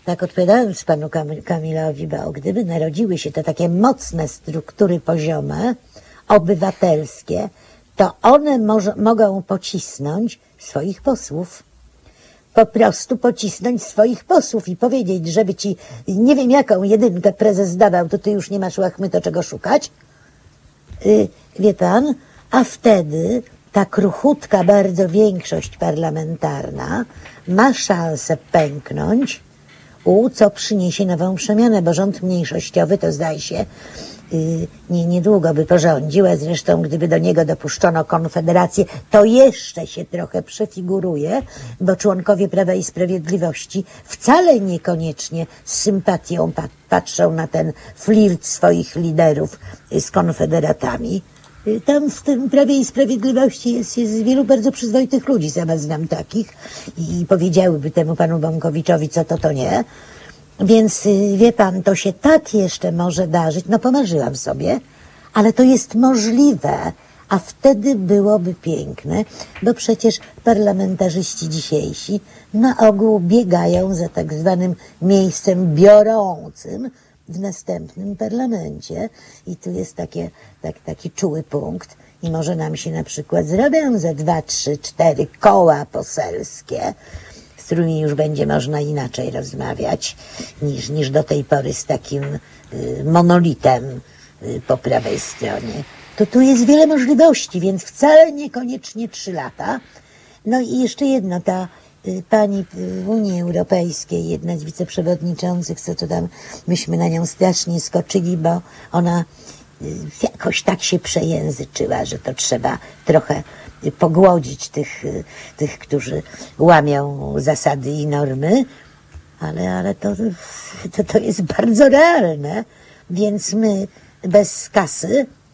Tak odpowiadając panu Kam- Kamilowi, bo gdyby narodziły się te takie mocne struktury poziome, obywatelskie, to one mogą pocisnąć swoich posłów. Po prostu pocisnąć swoich posłów i powiedzieć, żeby ci, nie wiem jaką jedynkę prezes dawał, to ty już nie masz łachmy to czego szukać. Y, wie pan, a wtedy ta kruchutka bardzo większość parlamentarna ma szansę pęknąć, co przyniesie nową przemianę, bo rząd mniejszościowy to zdaje się y, nie, niedługo by porządził, a zresztą gdyby do niego dopuszczono konfederację, to jeszcze się trochę przefiguruje, bo członkowie Prawa i Sprawiedliwości wcale niekoniecznie z sympatią pa- patrzą na ten flirt swoich liderów y, z konfederatami. Tam w tym Prawie i Sprawiedliwości jest, jest wielu bardzo przyzwoitych ludzi, sama znam takich i powiedziałyby temu panu Bąkowiczowi, co to, to nie. Więc y, wie pan, to się tak jeszcze może darzyć, no pomarzyłam sobie, ale to jest możliwe, a wtedy byłoby piękne, bo przecież parlamentarzyści dzisiejsi na ogół biegają za tak zwanym miejscem biorącym w następnym parlamencie i tu jest takie, tak, taki czuły punkt i może nam się na przykład zrobią ze dwa, trzy, cztery koła poselskie, z którymi już będzie można inaczej rozmawiać niż, niż do tej pory z takim y, monolitem y, po prawej stronie. To tu jest wiele możliwości, więc wcale niekoniecznie trzy lata. No i jeszcze jedno, ta pani w Unii Europejskiej, jedna z wiceprzewodniczących, co to tam, myśmy na nią strasznie skoczyli, bo ona y, jakoś tak się przejęzyczyła, że to trzeba trochę y, pogłodzić tych, y, tych którzy łamią zasady i normy, ale, ale to, to, to jest bardzo realne, więc my bez kasy y,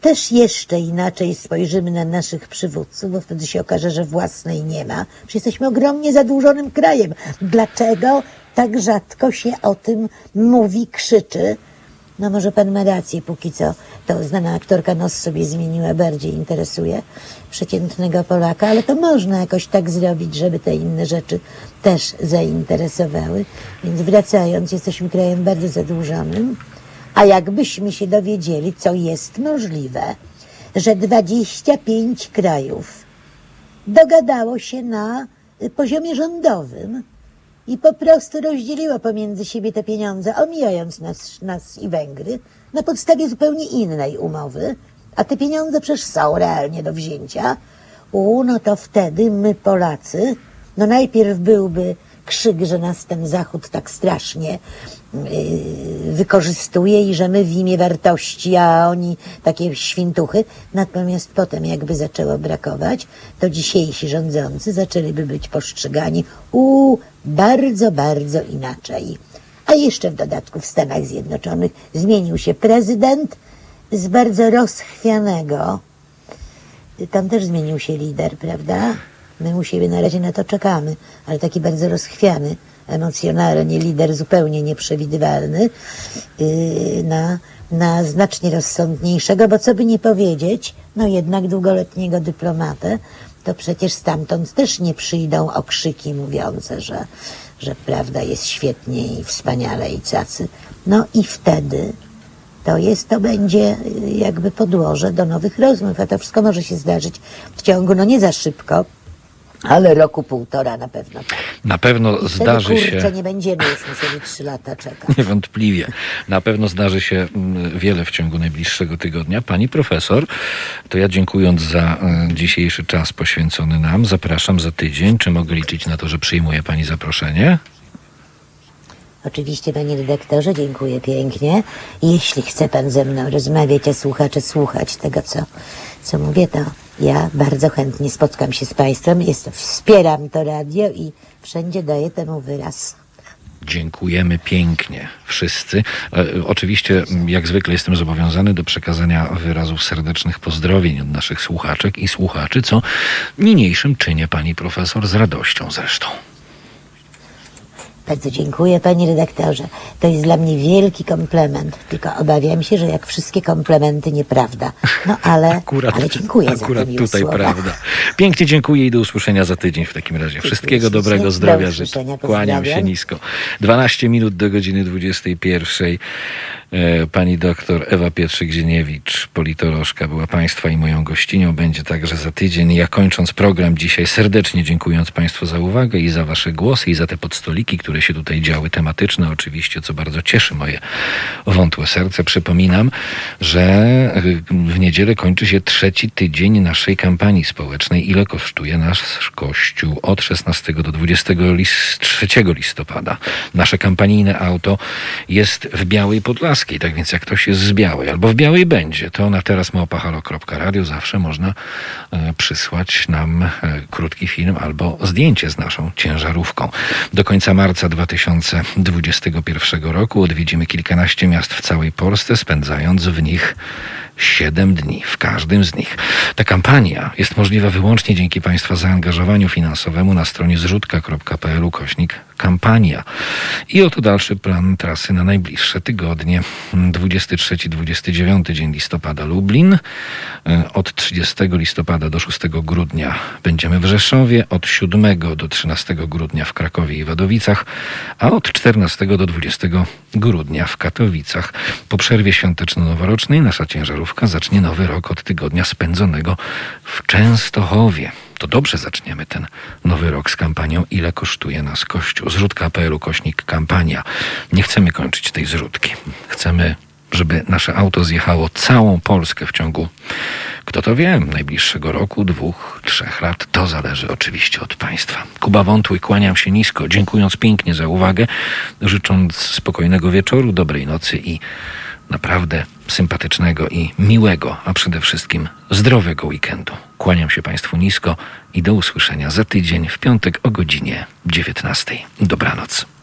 też jeszcze inaczej spojrzymy na naszych przywódców, bo wtedy się okaże, że własnej nie ma. Przecież jesteśmy ogromnie zadłużonym krajem. Dlaczego tak rzadko się o tym mówi, krzyczy? No może pan ma rację, póki co to znana aktorka nos sobie zmieniła, bardziej interesuje przeciętnego Polaka, ale to można jakoś tak zrobić, żeby te inne rzeczy też zainteresowały. Więc wracając, jesteśmy krajem bardzo zadłużonym, a jakbyśmy się dowiedzieli, co jest możliwe, że 25 krajów dogadało się na poziomie rządowym i po prostu rozdzieliło pomiędzy siebie te pieniądze, omijając nas, nas i Węgry, na podstawie zupełnie innej umowy, a te pieniądze przecież są realnie do wzięcia, u, no to wtedy my Polacy, no najpierw byłby krzyk, że nas ten Zachód tak strasznie wykorzystuje i że my w imię wartości, a oni takie świntuchy. Natomiast potem jakby zaczęło brakować, to dzisiejsi rządzący zaczęliby być postrzegani u bardzo, bardzo inaczej. A jeszcze w dodatku w Stanach Zjednoczonych zmienił się prezydent z bardzo rozchwianego. Tam też zmienił się lider, prawda? My u siebie na razie na to czekamy, ale taki bardzo rozchwiany, emocjonalnie lider, zupełnie nieprzewidywalny, yy, na, na znacznie rozsądniejszego, bo co by nie powiedzieć, no jednak długoletniego dyplomatę, to przecież stamtąd też nie przyjdą okrzyki mówiące, że, że prawda jest świetnie i wspaniale i cacy. No i wtedy to jest, to będzie y, jakby podłoże do nowych rozmów, a to wszystko może się zdarzyć w ciągu, no nie za szybko, ale roku półtora na pewno. Na pewno I zdarzy kurczę, się. nie będziemy już musieli trzy lata czekać. Niewątpliwie. Na pewno zdarzy się mm, wiele w ciągu najbliższego tygodnia. Pani profesor, to ja dziękując za e, dzisiejszy czas poświęcony nam, zapraszam za tydzień. Czy mogę liczyć na to, że przyjmuje Pani zaproszenie? Oczywiście, panie redaktorze, dziękuję pięknie. Jeśli chce pan ze mną rozmawiać, a słuchacze słuchać tego, co, co mówię, to ja bardzo chętnie spotkam się z państwem. Jest, wspieram to radio i wszędzie daję temu wyraz. Dziękujemy pięknie wszyscy. E, Oczywiście, jak zwykle, jestem zobowiązany do przekazania wyrazów serdecznych pozdrowień od naszych słuchaczek i słuchaczy, co niniejszym czynię pani profesor z radością zresztą. Bardzo dziękuję, panie redaktorze. To jest dla mnie wielki komplement. Tylko obawiam się, że jak wszystkie komplementy nieprawda. No ale, ale dziękuję za akurat te miłe tutaj słowa. prawda. Pięknie dziękuję i do usłyszenia za tydzień w takim razie. Wszystkiego dobrego, Do zdrowia życzę. Kłaniam się nisko. 12 minut do godziny 21. E, Pani doktor Ewa Pietrzyk-Zieniewicz, politolożka, była Państwa i moją gościnią. Będzie także za tydzień. Ja kończąc program dzisiaj serdecznie dziękując Państwu za uwagę i za Wasze głosy i za te podstoliki, które się tutaj działy, tematyczne oczywiście, co bardzo cieszy moje wątłe serce. Przypominam, że y, w niedzielę kończy się trzeci tydzień naszej kampanii społecznej. Ile kosztuje nasz Kościół? Od 16 do 23 listopada. Nasze kampanijne auto jest w Białej Podlaskiej. Tak więc jak ktoś jest z Białej albo w Białej będzie, to na teraz małpahalo.radio zawsze można e, przysłać nam e, krótki film albo zdjęcie z naszą ciężarówką. Do końca marca 2021 roku odwiedzimy kilkanaście miast w całej Polsce, spędzając w nich 7 dni, w każdym z nich. Ta kampania jest możliwa wyłącznie dzięki Państwa zaangażowaniu finansowemu na stronie zrzutka.pl ukośnik kampania. I oto dalszy plan trasy na najbliższe tygodnie. 23-29 dzień listopada Lublin. E, Od 30 listopada do 6 grudnia będziemy w Rzeszowie. Od 7 do 13 grudnia w Krakowie i Wadowicach. A od 14 do 20 grudnia w Katowicach. Po przerwie świąteczno-noworocznej nasza ciężarówka zacznie nowy rok od tygodnia spędzonego w Częstochowie. To dobrze zaczniemy ten nowy rok z kampanią Ile kosztuje nas Kościół? Zrzutka.pl kośnik kampania. Nie chcemy kończyć tej zrzutki. Chcemy żeby nasze auto zjechało całą Polskę w ciągu, kto to wie, najbliższego roku, dwóch, trzech lat. To zależy oczywiście od Państwa. Kuba Wątły, kłaniam się nisko, dziękując pięknie za uwagę, życząc spokojnego wieczoru, dobrej nocy i naprawdę sympatycznego i miłego, a przede wszystkim zdrowego weekendu. Kłaniam się Państwu nisko i do usłyszenia za tydzień w piątek o godzinie 19. Dobranoc.